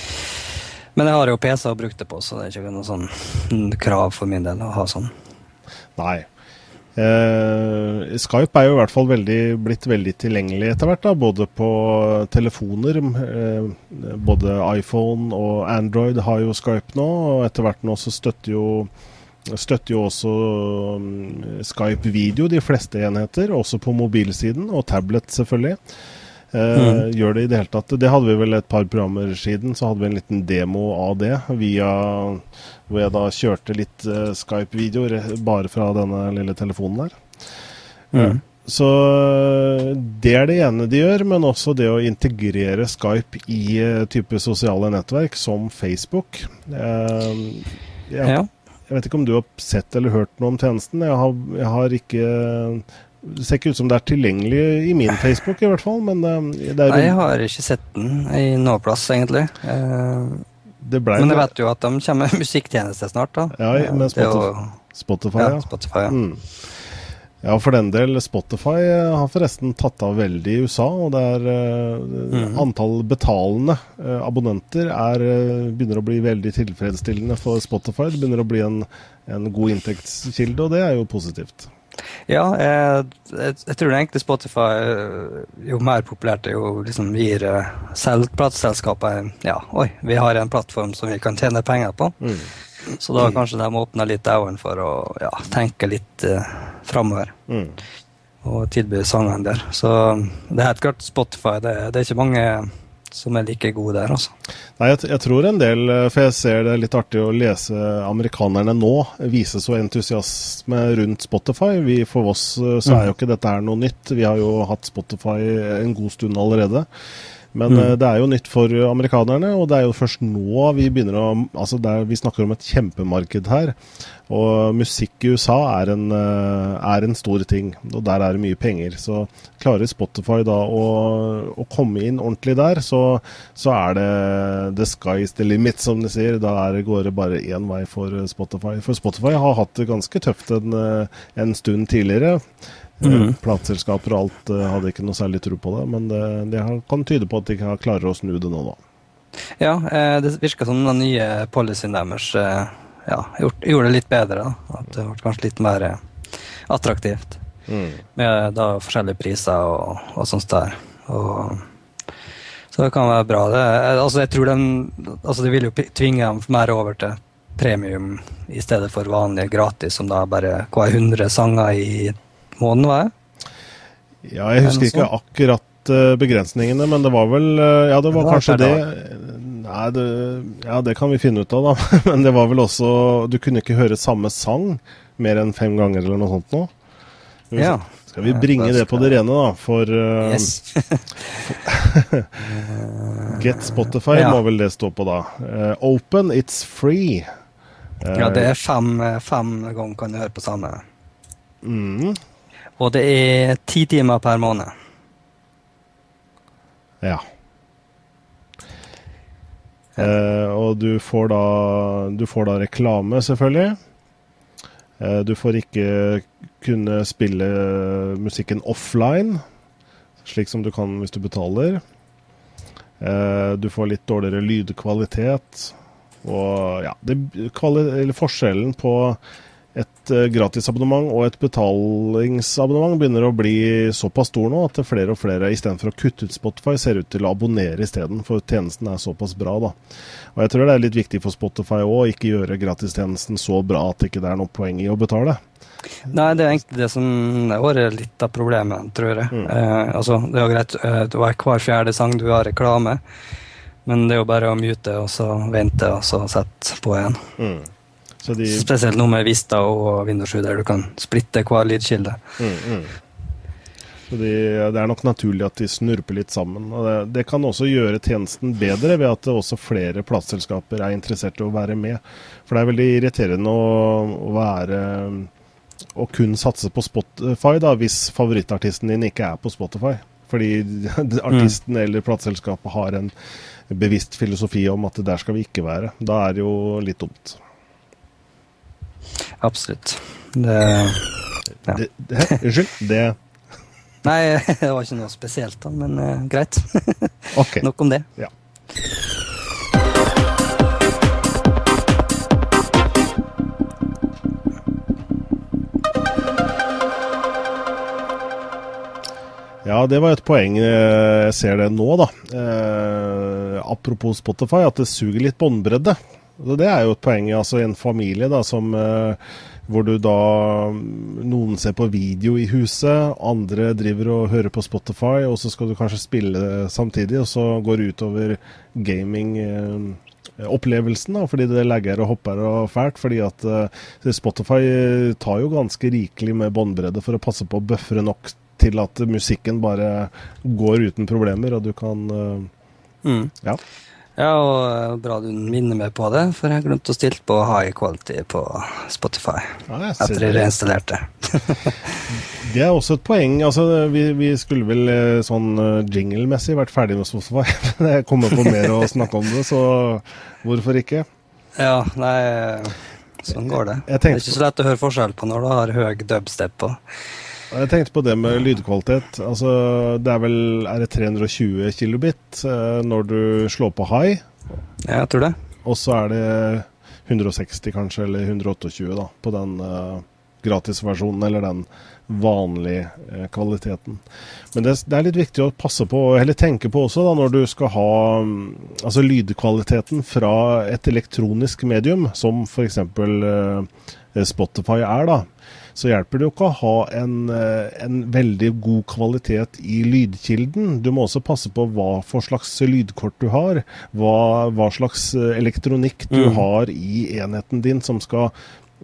men jeg har jo PC og brukt det på, så det er ikke noe sånn krav for min del å ha sånn. Nei. Eh, Skype er jo i hvert fall veldig, blitt veldig tilgjengelig etter hvert, da, både på telefoner. Eh, både iPhone og Android har jo Skype nå, og etter hvert nå så støtter jo Støtter jo også um, Skype video, de fleste enheter, også på mobilsiden, og tablet selvfølgelig. mm. gjør det i det hele tatt. Det hadde vi vel et par programmer siden, så hadde vi en liten demo av det via hvor jeg da kjørte litt uh, Skype-videoer bare fra denne lille telefonen der. Mm. Så det er det ene de gjør, men også det å integrere Skype i type sosiale nettverk som Facebook. Jeg, ja. Jeg, vet ikke om du har sett eller hørt noe om tjenesten. Jeg har, jeg har ikke det ser ikke ut som det er tilgjengelig i min Facebook, i hvert fall. Men det er Nei, jeg har ikke sett den i noe plass, egentlig. men jeg vet jo at de kommer med musikktjeneste snart, da. Ja, med Spotify. Spotify, ja. Spotify, ja. Mm. Ja, for den del. Spotify eh, har forresten tatt av veldig i USA. Og det er mm. antall betalende uh, abonnenter er, begynner å bli veldig tilfredsstillende for Spotify. Det begynner å bli en, en god inntektskilde, og det er jo positivt. Ja, jeg, jeg, jeg tror egentlig Spotify jo mer populært det jo liksom gir selv plateselskapet ja, oi, vi har en plattform som vi kan tjene penger på. Mm. Så da kanskje de åpner litt øynene for å ja, tenke litt eh, framover. Mm. Og tilby sangene der. Så det er helt klart Spotify. Det, det, er ikke mange som er like gode der, altså. Nei, jeg, jeg, tror en del, eh, for jeg ser det er litt artig å lese amerikanerne nå vise så entusiasme rundt Spotify. Vi, for oss eh, så er jo mm. ikke dette her noe nytt. Vi har jo hatt Spotify en god stund allerede. Men mm. Eh, det er jo nytt for amerikanerne, og det er jo først nå vi begynner å Altså, er, vi snakker om et kjempemarked her. Og musikk i USA er en, eh, er en, stor ting, og der er det mye penger. Så klarer Spotify da å, å komme inn ordentlig der, så, så, er det the sky's the limit, som de sier. Da er, går det bare én vei for Spotify. For Spotify har hatt det ganske tøft en, eh, en stund tidligere. Mm. Plateselskaper og alt uh, hadde ikke noe særlig tro på det, men det, det, kan tyde på at de klarer å snu det nå, da. Ja, eh, det virker som den nye policyen deres eh, ja, gjorde det litt bedre. Da. At det ble kanskje litt mer attraktivt. Mm. Med da forskjellige priser og, og sånt der. Og, så det kan være bra. Det, altså, jeg tror de, altså, de vil jo tvinge dem mer over til premium i stedet for vanlig gratis, som da bare hver 100 sanger i må den være? Ja, jeg husker ikke akkurat uh, begrensningene, men det var vel uh, Ja, det var det kanskje det. Nei, det, ja, det kan vi finne ut av, da. men det var vel også Du kunne ikke høre samme sang mer enn fem ganger eller noe sånt nå. Ja. Skal vi bringe det på det rene, da? For uh, yes. Get Spotify ja. må vel det stå på, da. open, it's free. ja, det er fem, fem ganger kan du høre på samme. Mm. Og det er ti timer per måned. Ja. Eh, og du får da Du får da reklame, selvfølgelig. Eh, du får ikke kunne spille musikken offline, slik som du kan hvis du betaler. Eh, du får litt dårligere lydkvalitet. Og ja, det, forskjellen på et uh, gratisabonnement og et betalingsabonnement begynner å bli såpass stor nå at flere og flere istedenfor å kutte ut Spotify, ser ut til å abonnere isteden, for tjenesten er såpass bra. da. Og Jeg tror det er litt viktig for Spotify òg, ikke gjøre gratistjenesten så bra at det ikke er noe poeng i å betale. Nei, det er egentlig det som er litt av problemet, tror jeg. Mm. Eh, altså, det er jo greit, å det hver fjerde sang du har reklame, men det er jo bare å mute og så vente og så sette på igjen. Mm. De... Spesielt noe med Vista og Windows 7, der du kan splitte hver lydkilde. Mm, mm. Så de, Det er nok naturlig at de snurper litt sammen. det, det, kan også gjøre tjenesten bedre ved at også flere plateselskaper er interessert i å være med. For det er veldig irriterende å, å være å kun satse på Spotify da, hvis favorittartisten din ikke er på Spotify. Fordi artisten mm. eller plateselskapet har en bevisst filosofi om at der skal vi ikke være. Da er det jo litt dumt. Absolutt. Det, ja. det, det Unnskyld? Det Nei, det var ikke noe spesielt, da, men uh, greit. okay. Nok om det. Ja. Ja, det var et poeng. Eh, jeg ser det nå, da. Eh, apropos Spotify, at det suger litt båndbredde. Det er jo et poeng altså en familie da, som, eh, hvor du da Noen ser på video i huset, andre driver og hører på Spotify, og så skal du kanskje spille samtidig, og så går det utover gaming. Eh, opplevelsen, da, fordi det legger og hopper og fælt. fordi at uh, Spotify tar jo ganske rikelig med båndbredde for å passe på å bøffere nok til at musikken bare går uten problemer, og du kan uh, mm. Ja. Ja, og eh, bra du minner meg på det, for jeg glemte å stille på high quality på Spotify ja, etter jeg reinstallerte. det er også et poeng. Altså, vi, vi skulle vel eh, sånn jinglemessig jingle-messig vært ferdig med Spotify. Men jeg kommer på mer å snakke om det, så hvorfor ikke? Ja, nei Sånn går det. det er ikke så lett å høre forskjell på når du har høy dubstep på. Jeg tenkte på det med lydkvalitet. Altså, det er vel er det 320 kilobit eh, når du slår på high. Ja, jeg tror det. Og så er det 160 kanskje, eller 128 da, på den uh, gratisversjonen, eller den vanlige uh, kvaliteten. Men det, det, er litt viktig å passe på, eller tenke på også, da, når du skal ha um, altså lydkvaliteten fra et elektronisk medium, som f.eks. Uh, Spotify er, da så hjelper det jo ikke å ha en, eh, en, veldig god kvalitet i lydkilden. Du må også passe på hva for slags lydkort du har, hva, hva slags eh, elektronikk du mm. har i enheten din som skal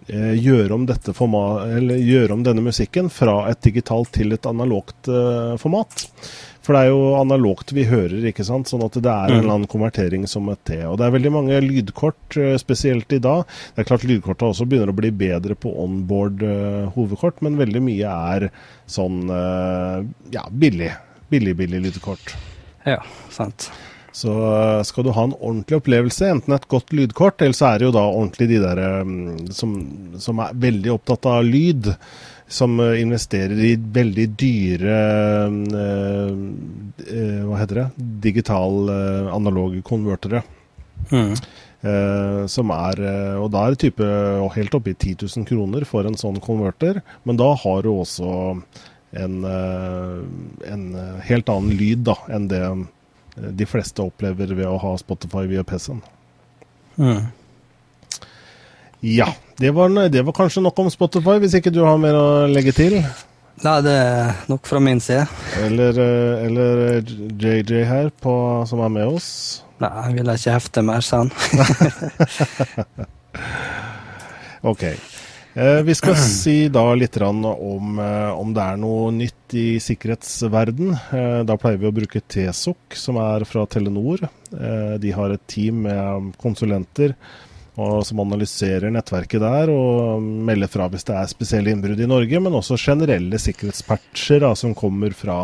eh, gjøre, om gjøre om denne musikken fra et digitalt til et analogt eh, format. For det er jo analogt vi hører, ikke sant. Sånn at det er en mm. eller annen konvertering som et T. Og det er veldig mange lydkort, eh, spesielt i dag. Det er klart lydkorta også begynner å bli bedre på onboard uh, hovedkort, men veldig mye er sånn uh, ja, billig. Billig, billig lydkort. Ja, sant. Så skal du ha en ordentlig opplevelse, enten et godt lydkort, eller så er det jo da ordentlig de der um, som, som er veldig opptatt av lyd som eh, investerer i veldig dyre eh, eh, Hva heter det? Digital analoge konvertere. Mm. Uh, som er Og da er det type helt oppe i 10 000 kroner for en sånn konverter. Men da har du også en, en helt annen lyd da, enn det de fleste opplever ved å ha Spotify via PC-en. Mm. Ja. Det var, det var, kanskje nok om Spotify, hvis ikke du har mer å legge til? Nei, det er nok fra min side. Eller, eh, eller JJ her, på, som er med oss? Nei, jeg vil ikke hefte mer, sa han. ok. Eh, vi skal si da litt om, eh, om, det er noe nytt i sikkerhetsverden. Eh, da pleier vi å bruke TSOC, som er fra Telenor. Eh, de har et team med konsulenter og som analyserer nettverket der og melder fra hvis det er spesielle innbrudd i Norge, men også generelle sikkerhetspatcher da, som kommer fra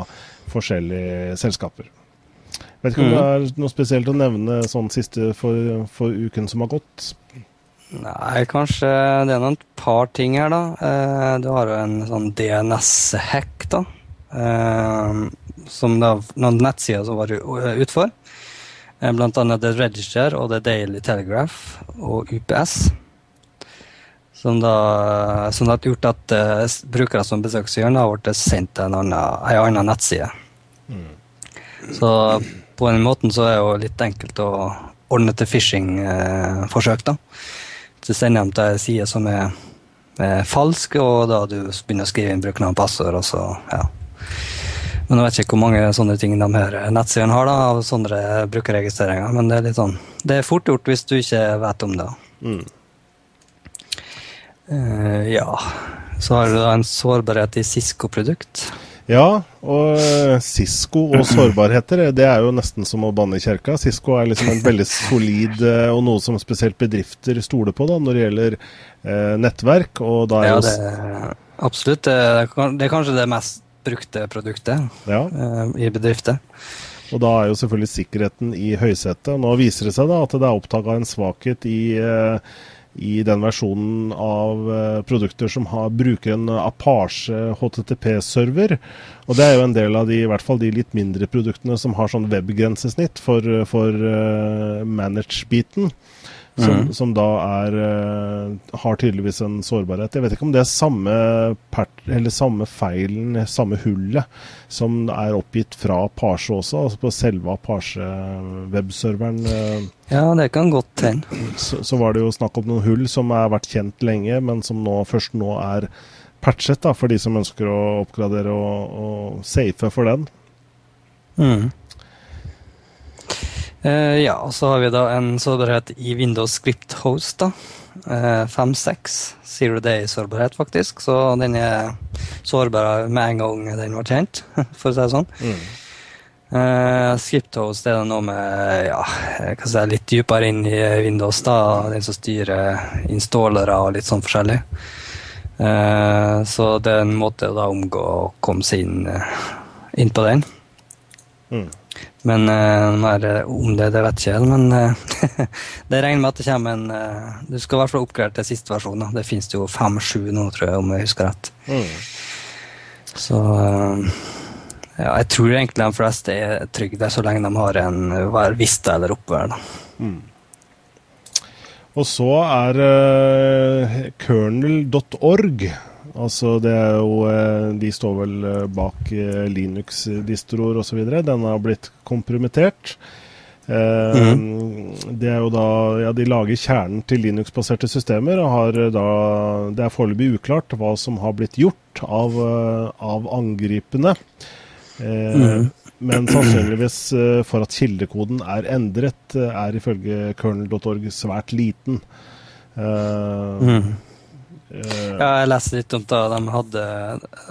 forskjellige selskaper. Vet ikke om mm. det er noe spesielt å nevne sånn siste for, for, uken som har gått? Nei, kanskje det er noen par ting her, da. Eh, du har jo en sånn DNS-hack, da. Eh, som da noen nettsider som var utfor. Eh, blant annet The Register og The Daily Telegraph og UPS. Som da som har gjort at uh, brukere som besøksgjørende har blitt sendt til en annen, en annen nettside. Mm. Så på den måten så er det jo litt enkelt å ordne til phishing-forsøk. Eh, da. Så sender de til ei side som er, er falsk, og da du begynner å skrive inn brukernavn og passord, og så ja. Men jeg vet ikke hvor mange sånne ting de her nettsidene har da, av sånne brukerregistreringer. Men det er litt sånn, det er fort gjort hvis du ikke vet om det. Mm. Uh, ja. Så har du da en sårbarhet i Cisco-produkt. Ja, og Cisco og sårbarheter, det er jo nesten som å banne i kjerka. Cisco er liksom en veldig solid eh, og noe som spesielt bedrifter stoler på da, når det gjelder eh, nettverk. Og da er ja, det, absolutt. Det er, det er kanskje det mest brukte produktet ja. uh, i bedrifter. Og da er jo selvfølgelig sikkerheten i høysetet. Nå viser det seg da at det er oppdaga en svakhet i, uh, i, den versjonen av uh, produkter som har, bruker en Apache HTTP-server. Og det er jo en del av de, i hvert fall de litt mindre produktene som har sånn webgrensesnitt for, for manage-biten. Som, mm. som da er, uh, har tydeligvis en sårbarhet. Jeg vet ikke om det er samme, samme feilen, samme hullet, som er oppgitt fra Parse også, altså på selve Parse-webserveren. Uh, ja, det kan godt hende. Så, så, var det jo snakk om noen hull som har vært kjent lenge, men som nå, først nå er patchet da, for de som ønsker å oppgradere og, og safe for den. Mm. Uh, ja, og så har vi da en sårbarhet i Windows Script Host. da. Uh, 5.6. Zero Day-sårbarhet, faktisk. Så den er sårbar med en gang den var kjent, for å si det sånn. Mm. Uh, Script Host er det noe med ja, si, litt dypere inn i Windows. da, Den som styrer installere og litt sånn forskjellig. Uh, så det er en måte å da omgå å komme seg inn, inn på den. Mm. Men uh, om det, det vet jeg ikke. Men uh, det regner med at det kommer en uh, Du skal i hvert fall oppgradere til siste versjon. Da. Det finnes jo fem-sju nå, tror jeg, om jeg husker rett. Mm. Så ja, jeg tror egentlig de fleste er trygge så lenge de har en hver Vista eller oppover. Mm. Og så er kernel.org Altså det er jo eh, De står vel eh, bak eh, Linux-distroer osv. Den har blitt kompromittert. Mm. Det er jo da Ja, de lager kjernen til Linux-baserte systemer og har da Det er foreløpig uklart hva som har blitt gjort av, av angripende. Mm. Men sannsynligvis for at kildekoden er endret, er ifølge kernel.org svært liten. Mm. Uh, ja, jeg leste litt om det. De hadde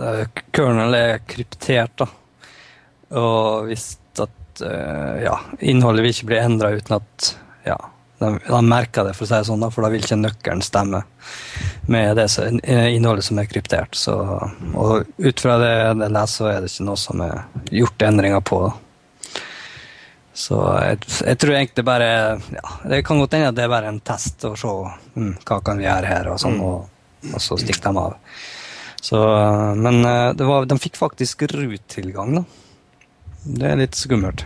uh, Kernel er kryptert, da. Og visst at uh, ja, innholdet vil ikke bli endra uten at ja, de, de, merker det, for å si det sånn, da, for da vil ikke nøkkelen stemme med det som, innholdet som er kryptert. Så, og ut fra det jeg leser, så er det ikke noe som er gjort endringer på. Da. Så jeg, jeg, tror egentlig bare ja, Det kan godt hende at det er bare en test å se mm, hva kan vi gjøre her, og sånn. Mm. og og så stikker de av. Så, men eh, var, de fikk faktisk RUT-tilgang, da. Det er litt skummelt.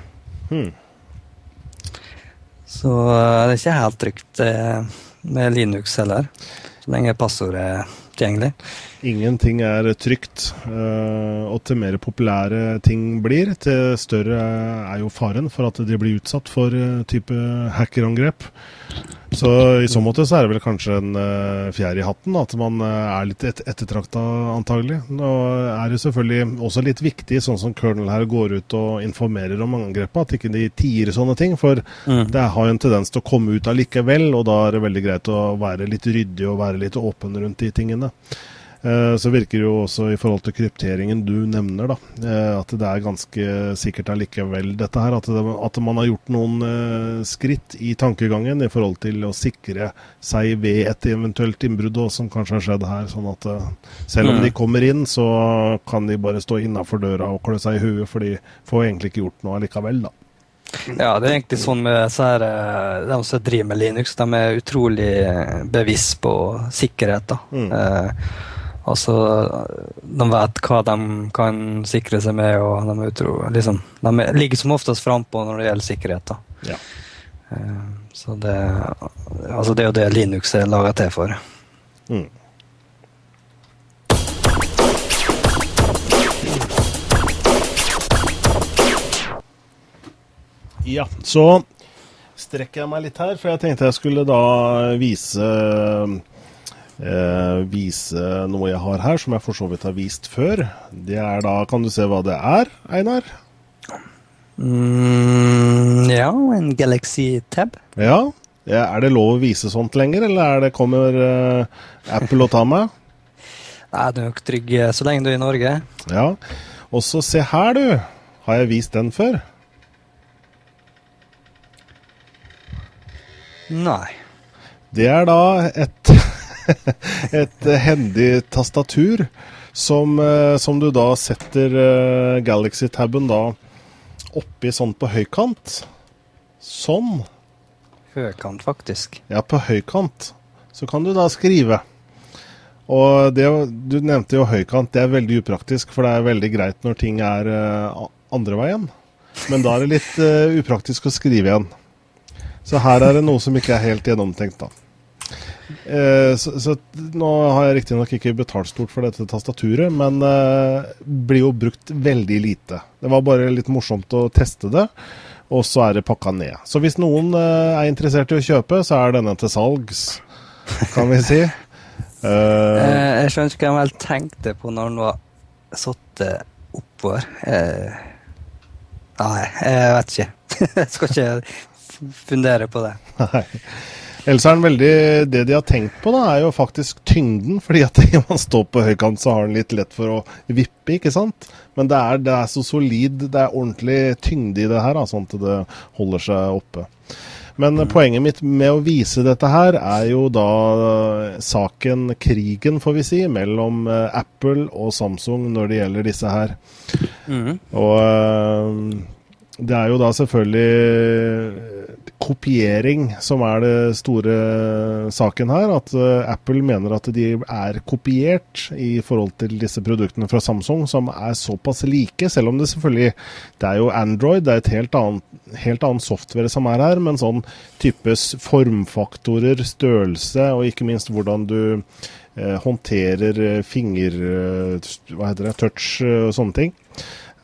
Hmm. Så eh, det er ikke helt trygt eh, med Linux heller, så lenge passordet er tilgjengelig. Ingenting er trygt. Og til mer populære ting blir, til større er jo faren for at de blir utsatt for type hackerangrep. Så i så måte så er det vel kanskje en uh, fjær i hatten at man er litt et ettertrakta, antagelig. Nå er det selvfølgelig også litt viktig, sånn som Colonel her går ut og informerer om angrepet, at ikke de tier sånne ting. For mm. det har jo en tendens til å komme ut allikevel, og da er det veldig greit å være litt ryddig og være litt åpen rundt de tingene. Eh, så virker det jo også i forhold til krypteringen du nevner, da, eh, at det er ganske sikkert allikevel dette her. At, det, at, man har gjort noen eh, skritt i tankegangen i forhold til å sikre seg ved et eventuelt innbrudd som kanskje har skjedd her. Sånn at selv om de mm. kommer inn, så kan de bare stå innafor døra og klø seg i huet, for de får egentlig ikke gjort noe allikevel, da. Ja, det er egentlig sånn med så her, de som driver med Linux, de er utrolig bevisst på sikkerhet. da. Mm. Eh, Altså, de vet hva de kan sikre seg med, og de, utro, liksom, de ligger som oftest frampå når det gjelder sikkerhet. Da. Ja. Eh, så det, altså det er jo det Linux er laga til for. Mm. Ja, så strekker jeg meg litt her, for jeg tenkte jeg skulle da vise vise noe jeg har her, som jeg for så vidt har vist før. Det er da Kan du se hva det er, Einar? Mm, ja, en Galaxy Tab. Ja. Er det lov å vise sånt lenger, eller det, kommer eh, Apple og tar meg? Nei, du er nok trygg eh, så lenge du er i Norge. Ja. Og så se her, du. Har jeg vist den før? Nei. Det er da et et hendig tastatur som, eh, som, du da setter uh, Galaxy-taben da oppi sånn på høykant. Sånn. Høykant, faktisk. Ja, på høykant. Så kan du da skrive. Og det, du nevnte jo høykant. Det er veldig upraktisk, for det er veldig greit når ting er andre veien. Men da er det litt uh, upraktisk å skrive igjen. Så her er det noe som ikke er helt gjennomtenkt, da. Eh, så, så, nå har jeg riktignok ikke betalt stort for dette tastaturet, men eh, blir jo brukt veldig lite. Det var bare litt morsomt å teste det, og så er det pakka ned. Så hvis noen eh, er interessert i å kjøpe, så er denne til salgs, kan vi si. Uh, jeg skjønner ikke hva helt tenkte på når den var satt oppover. Uh, nei, jeg vet ikke. jeg skal ikke fundere på det. Nei. Ellers er den veldig Det de har tenkt på, da, er jo faktisk tyngden. fordi at når man står på høykant, så har den litt lett for å vippe, ikke sant. Men det er, det er så solid, det er ordentlig tyngde i det her, da, sånn at det holder seg oppe. Men mm. poenget mitt med å vise dette her, er jo da saken, krigen, får vi si, mellom uh, Apple og Samsung når det gjelder disse her. Mm. Og uh, det er jo da selvfølgelig kopiering som er det store saken her. At uh, Apple mener at de er kopiert i forhold til disse produktene fra Samsung, som er såpass like. Selv om det selvfølgelig Det er jo Android, det er et helt annet, helt annet software som er her, men sånn types formfaktorer, størrelse og ikke minst hvordan du eh, håndterer eh, finger... Uh, hva heter det? Touch og sånne ting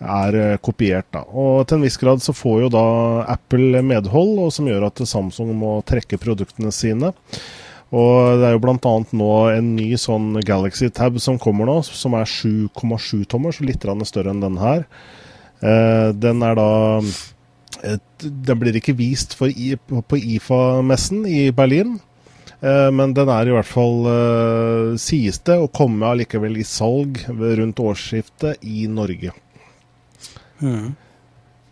er eh, kopiert. Da. Og til en viss grad så får jo da Apple medhold, og som gjør at Samsung må trekke produktene sine. Og det er jo bl.a. nå en ny sånn Galaxy Tab som kommer nå, som er 7,7 tommer, så litt større enn den her. Eh, den er da Den blir ikke vist på IFA-messen i Berlin. Eh, men den er i hvert fall, sies det, å komme allikevel i salg rundt årsskiftet i Norge.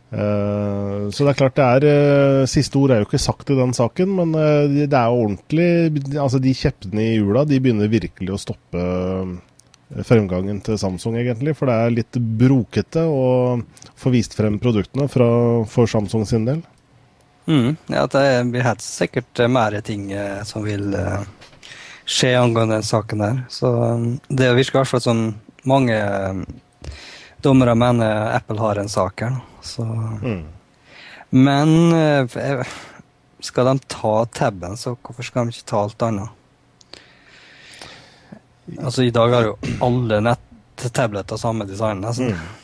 Uh, så det er klart det er uh, Siste ord er jo ikke sagt i den saken, men uh, det er jo ordentlig Altså De kjeppene i hjula de begynner virkelig å stoppe fremgangen til Samsung, egentlig. For det er litt brokete å få vist frem produktene fra, for Samsung sin del. Mm, ja, det blir helt sikkert mer ting som vil skje angående den saken der. Så det virker i hvert fall som mange dommere mener Apple har en sak her. Så. Mm. Men eh, skal de ta tabben, så hvorfor skal de ikke ta alt annet? Altså, I dag har jo alle nettabletter samme design. nesten. Mm.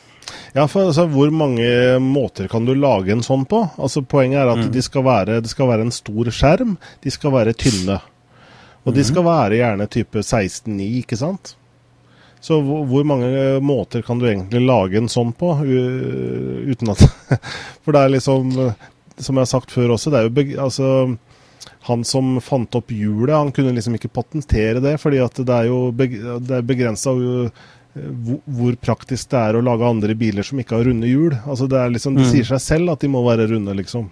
Ja, for altså, Hvor mange måter kan du lage en sånn på? Altså Poenget er at mm. de skal være, det skal være en stor skjerm, de skal være tynne. Og de mm. skal være gjerne type 16.9, ikke sant? Så hvor mange måter kan du egentlig lage en sånn på, uten at For det er liksom, som jeg har sagt før også, det er jo altså, han som fant opp hjulet, han kunne liksom ikke patentere det, fordi at det er jo det er begrensa hvor praktisk det er å lage andre biler som ikke har runde hjul. Altså det, liksom, det mm. sier seg selv at de må være runde, liksom.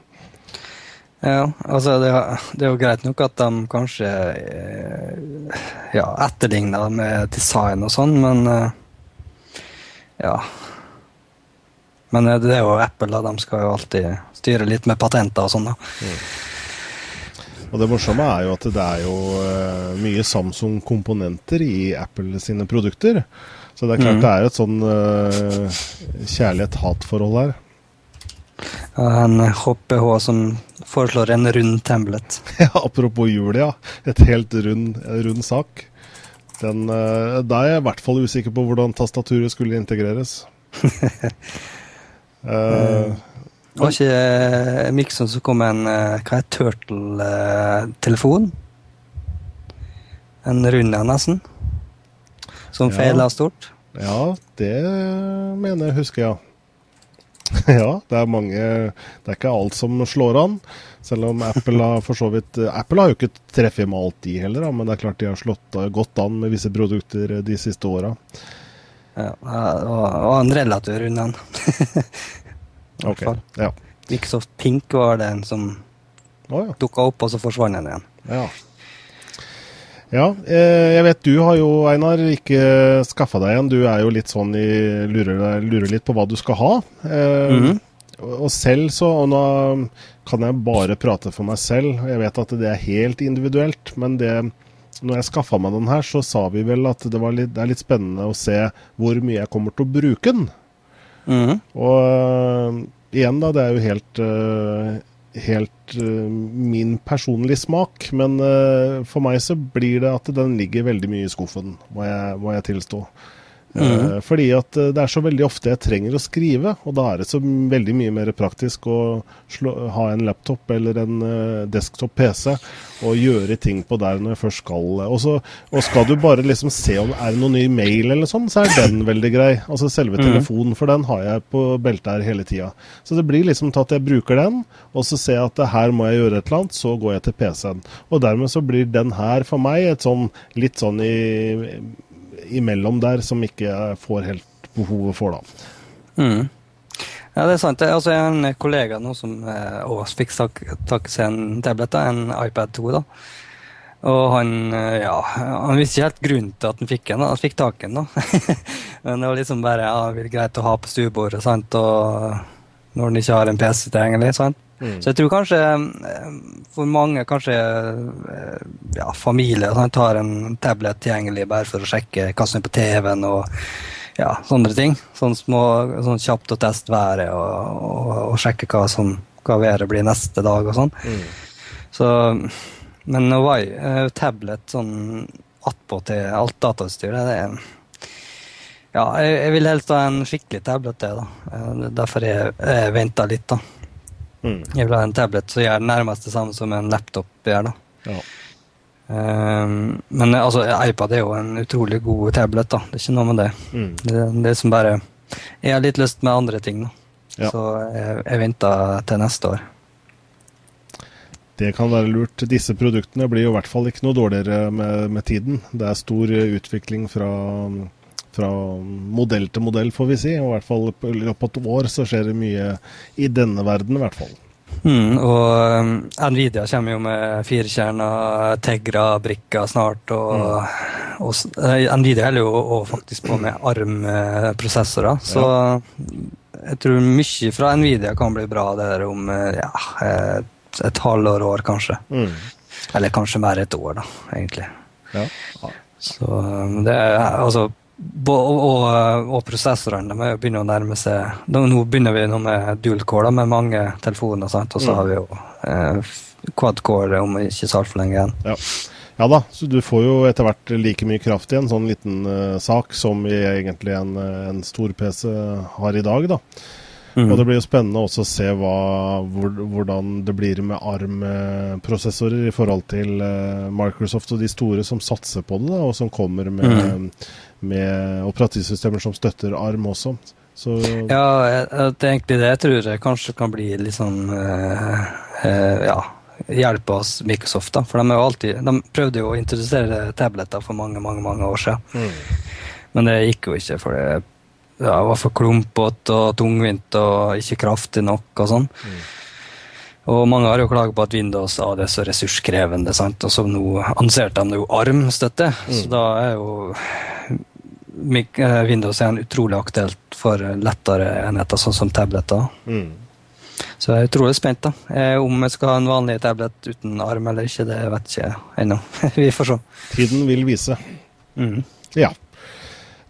Ja, altså det, det, er jo greit nok at de kanskje eh, ja, etterligner med design og sånn, men eh, ja. Men eh, det er jo Apple, da. De skal jo alltid styre litt med patenter og sånn, da. Mm. Og det morsomme er jo at det er jo mye Samsung-komponenter i Apple sine produkter. Så det er klart mm. det er et sånn kjærlighet-hat-forhold her. En HPH som foreslår en rund tablet. Ja, apropos jul, ja. Et helt rund, rund sak. Den, eh, da er jeg i hvert fall usikker på hvordan tastaturet skulle integreres. uh, var ikke Mikson som kom med en hva er Turtle-telefon? En rund en, nesten? Som ja. feila stort? Ja, det mener jeg husker, ja. Ja, det er mange Det er ikke alt som slår an. Selv om Apple har for så vidt Apple har jo ikke treffet med alt, de heller, men det er klart de har slått godt an med visse produkter de siste åra. Ja, og en relativt rund en. okay, ja. Microsoft Pink var den som oh, ja. dukka opp, og så forsvant den igjen. Ja. Ja, eh, jeg vet du har jo, Einar, ikke skaffa deg en. Du er jo litt sånn i lurer, lurer litt på hva du skal ha. Mm -hmm. Og selv så Og nå kan jeg bare prate for meg selv. Jeg vet at det er helt individuelt, men det når jeg skaffa meg den her, så sa vi vel at det, litt, det, er litt spennende å se hvor mye jeg kommer til å bruke den. Mm -hmm. Og uh, igjen, da, det er jo helt helt uh, min personlige smak. Men uh, for meg så blir det at den ligger veldig mye i skuffen, må jeg, må jeg tilstå. Mm. Fordi at det er så veldig ofte jeg trenger å skrive, og da er det så veldig mye mer praktisk å slå, ha en laptop eller en desktop-PC og gjøre ting på der når jeg først skal. Og, så, og skal du bare liksom se om er det noen ny mail eller sånn, så er den veldig grei. Altså selve mm. telefonen, for den har jeg på beltet her hele tida. Så det blir liksom til at jeg bruker den, og så ser jeg at her må jeg gjøre et eller annet, så går jeg til PC-en. Og dermed så blir den her for meg et sånn litt sånn i imellom der som ikke får helt behovet for, da. Mm. Ja, det er sant. Altså, jeg har en kollega nå som eh, fikk tak, tak seg en tablet, en iPad 2. da. Og han eh, ja, han visste ikke helt grunnen til at han fikk den. Han fikk tak i den. da. Men det var liksom bare ja, greit å ha på stuebordet sant? Og når han ikke har en PC tilgjengelig. sant? Mm. Så jeg tror kanskje eh, for mange, kanskje ja, familie, sånn, tar en tablet tilgjengelig bare for å sjekke hva som er på TV-en. og ja, sånne ting. Sånn, små, sånn kjapt å teste været og, og, og, sjekke hva, som, hva været blir neste dag og sånn. Mm. Så, men Hawaii, uh, tablet sånn attpå til alt datautstyr, det er Ja, jeg, vil helst ha en skikkelig tablet, det, da. Derfor jeg, jeg venta litt, da. Mm. Ha en tablet som gjør det nærmest det samme som en laptop gjør, da. Ja. Um, men altså, iPad er jo en utrolig god tablet. da, Det er ikke noe med det. Mm. Det, det som bare Jeg har litt lyst med andre ting, da. Ja. Så jeg, jeg venter til neste år. Det kan være lurt. Disse produktene blir jo i hvert fall ikke noe dårligere med, med tiden. Det er stor utvikling fra, fra, modell til modell, får vi si. Og i hvert fall i løpet av et år så skjer det mye i denne verden, i hvert fall. Mm, og um, Nvidia kommer jo med firekjerna Tegra-brikker snart. Og, mm. og, Nvidia holder jo og faktisk på med ARM-prosessorer. Så ja. jeg tror mye fra Nvidia kan bli bra der om uh, ja, et, et halvår, år kanskje. Mm. Eller kanskje mer et år, da, egentlig. Ja. Så um, det er altså og, og, og prosessorene de begynner å nærme seg Nå begynner vi nå med dual-core med mange telefoner, sant? og så mm. har vi jo eh, quad-core om ikke så altfor lenge igjen. Ja. ja. da, så du får jo etter hvert like mye kraft i en sånn liten uh, sak som egentlig en, eh, en stor PC har i dag. da. Mm. Og Det blir jo spennende også å se hva, hvor, hvordan det blir med ARM-prosessorer i forhold til Microsoft og de store som satser på det, da, og som kommer med mm med operativsystemer som støtter ARM også. Så ja, det er egentlig det jeg tror jeg kanskje kan bli litt sånn uh, uh, Ja, hjelpe oss Microsoft, da. For de, alltid, de, prøvde jo å introdusere tabletter for mange, mange mange år siden. Mm. Men det gikk jo ikke, for det ja, var for klumpete og tungvint og ikke kraftig nok og sånn. Mm. Og mange har jo klaget på at Windows ah, det er så ressurskrevende, sant? og så nå annonserte de jo ARM-støtte. Mm. Så da er jo Eh, Windows er en utrolig aktuelt for lettere enheter, sånn som tabletter. Mm. Så jeg er utrolig spent. da. Eh, om jeg skal ha en vanlig tablet uten arm eller ikke, det vet jeg ikke ennå. Vi får se. Tiden vil vise. Mm. Ja.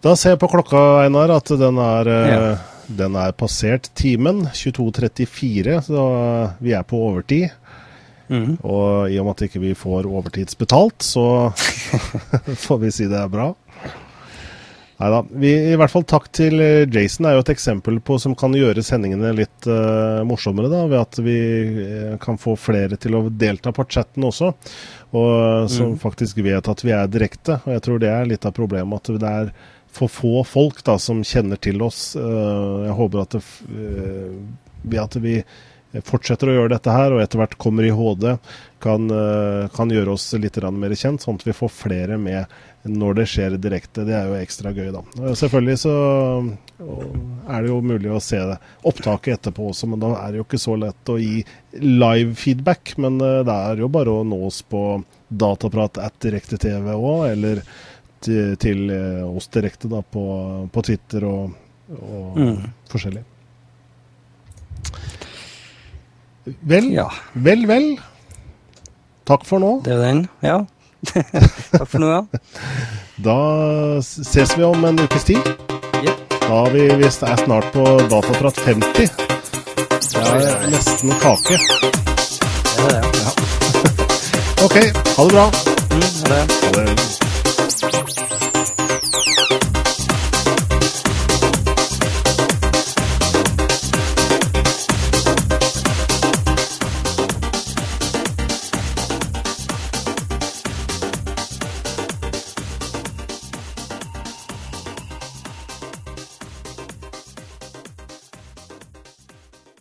Da ser jeg på klokka, Einar, at den er, eh, ja. den er passert timen. 22.34, så vi er på overtid. Mm. Og i og med at ikke vi ikke får overtidsbetalt, så får vi si det er bra. Nei da. I hvert fall takk til eh, Jason. er jo et eksempel på som kan gjøre sendingene litt uh, morsommere. da, Ved at vi uh, kan få flere til å delta på chatten også. Og uh, Som mm. faktisk vet at vi er direkte. Og jeg tror det er litt av problemet. At det er for få folk da som kjenner til oss. jeg håper at, det, ved at vi fortsetter å gjøre dette her, og etter hvert kommer i HD, kan, kan gjøre oss litt mer kjent, sånn at vi får flere med når det skjer direkte. Det er jo ekstra gøy, da. Selvfølgelig så er det jo mulig å se det. opptaket etterpå også, men da er det jo ikke så lett å gi live feedback. Men eh, det er jo bare å nå oss på dataprat at direkte-TV òg, eller til, til, eh, oss direkte da på, på Twitter og, og mm. forskjellig. Vel, ja. vel, vel. Takk for nå. Det er den, ja. Takk for nå, ja. Da ses vi om en ukes tid. Yep. Da er vi, vi er snart på Dataprat 50. Det er nesten kake. Det er det, ja. Ok, ha det bra. Mm, det er det. Ha det.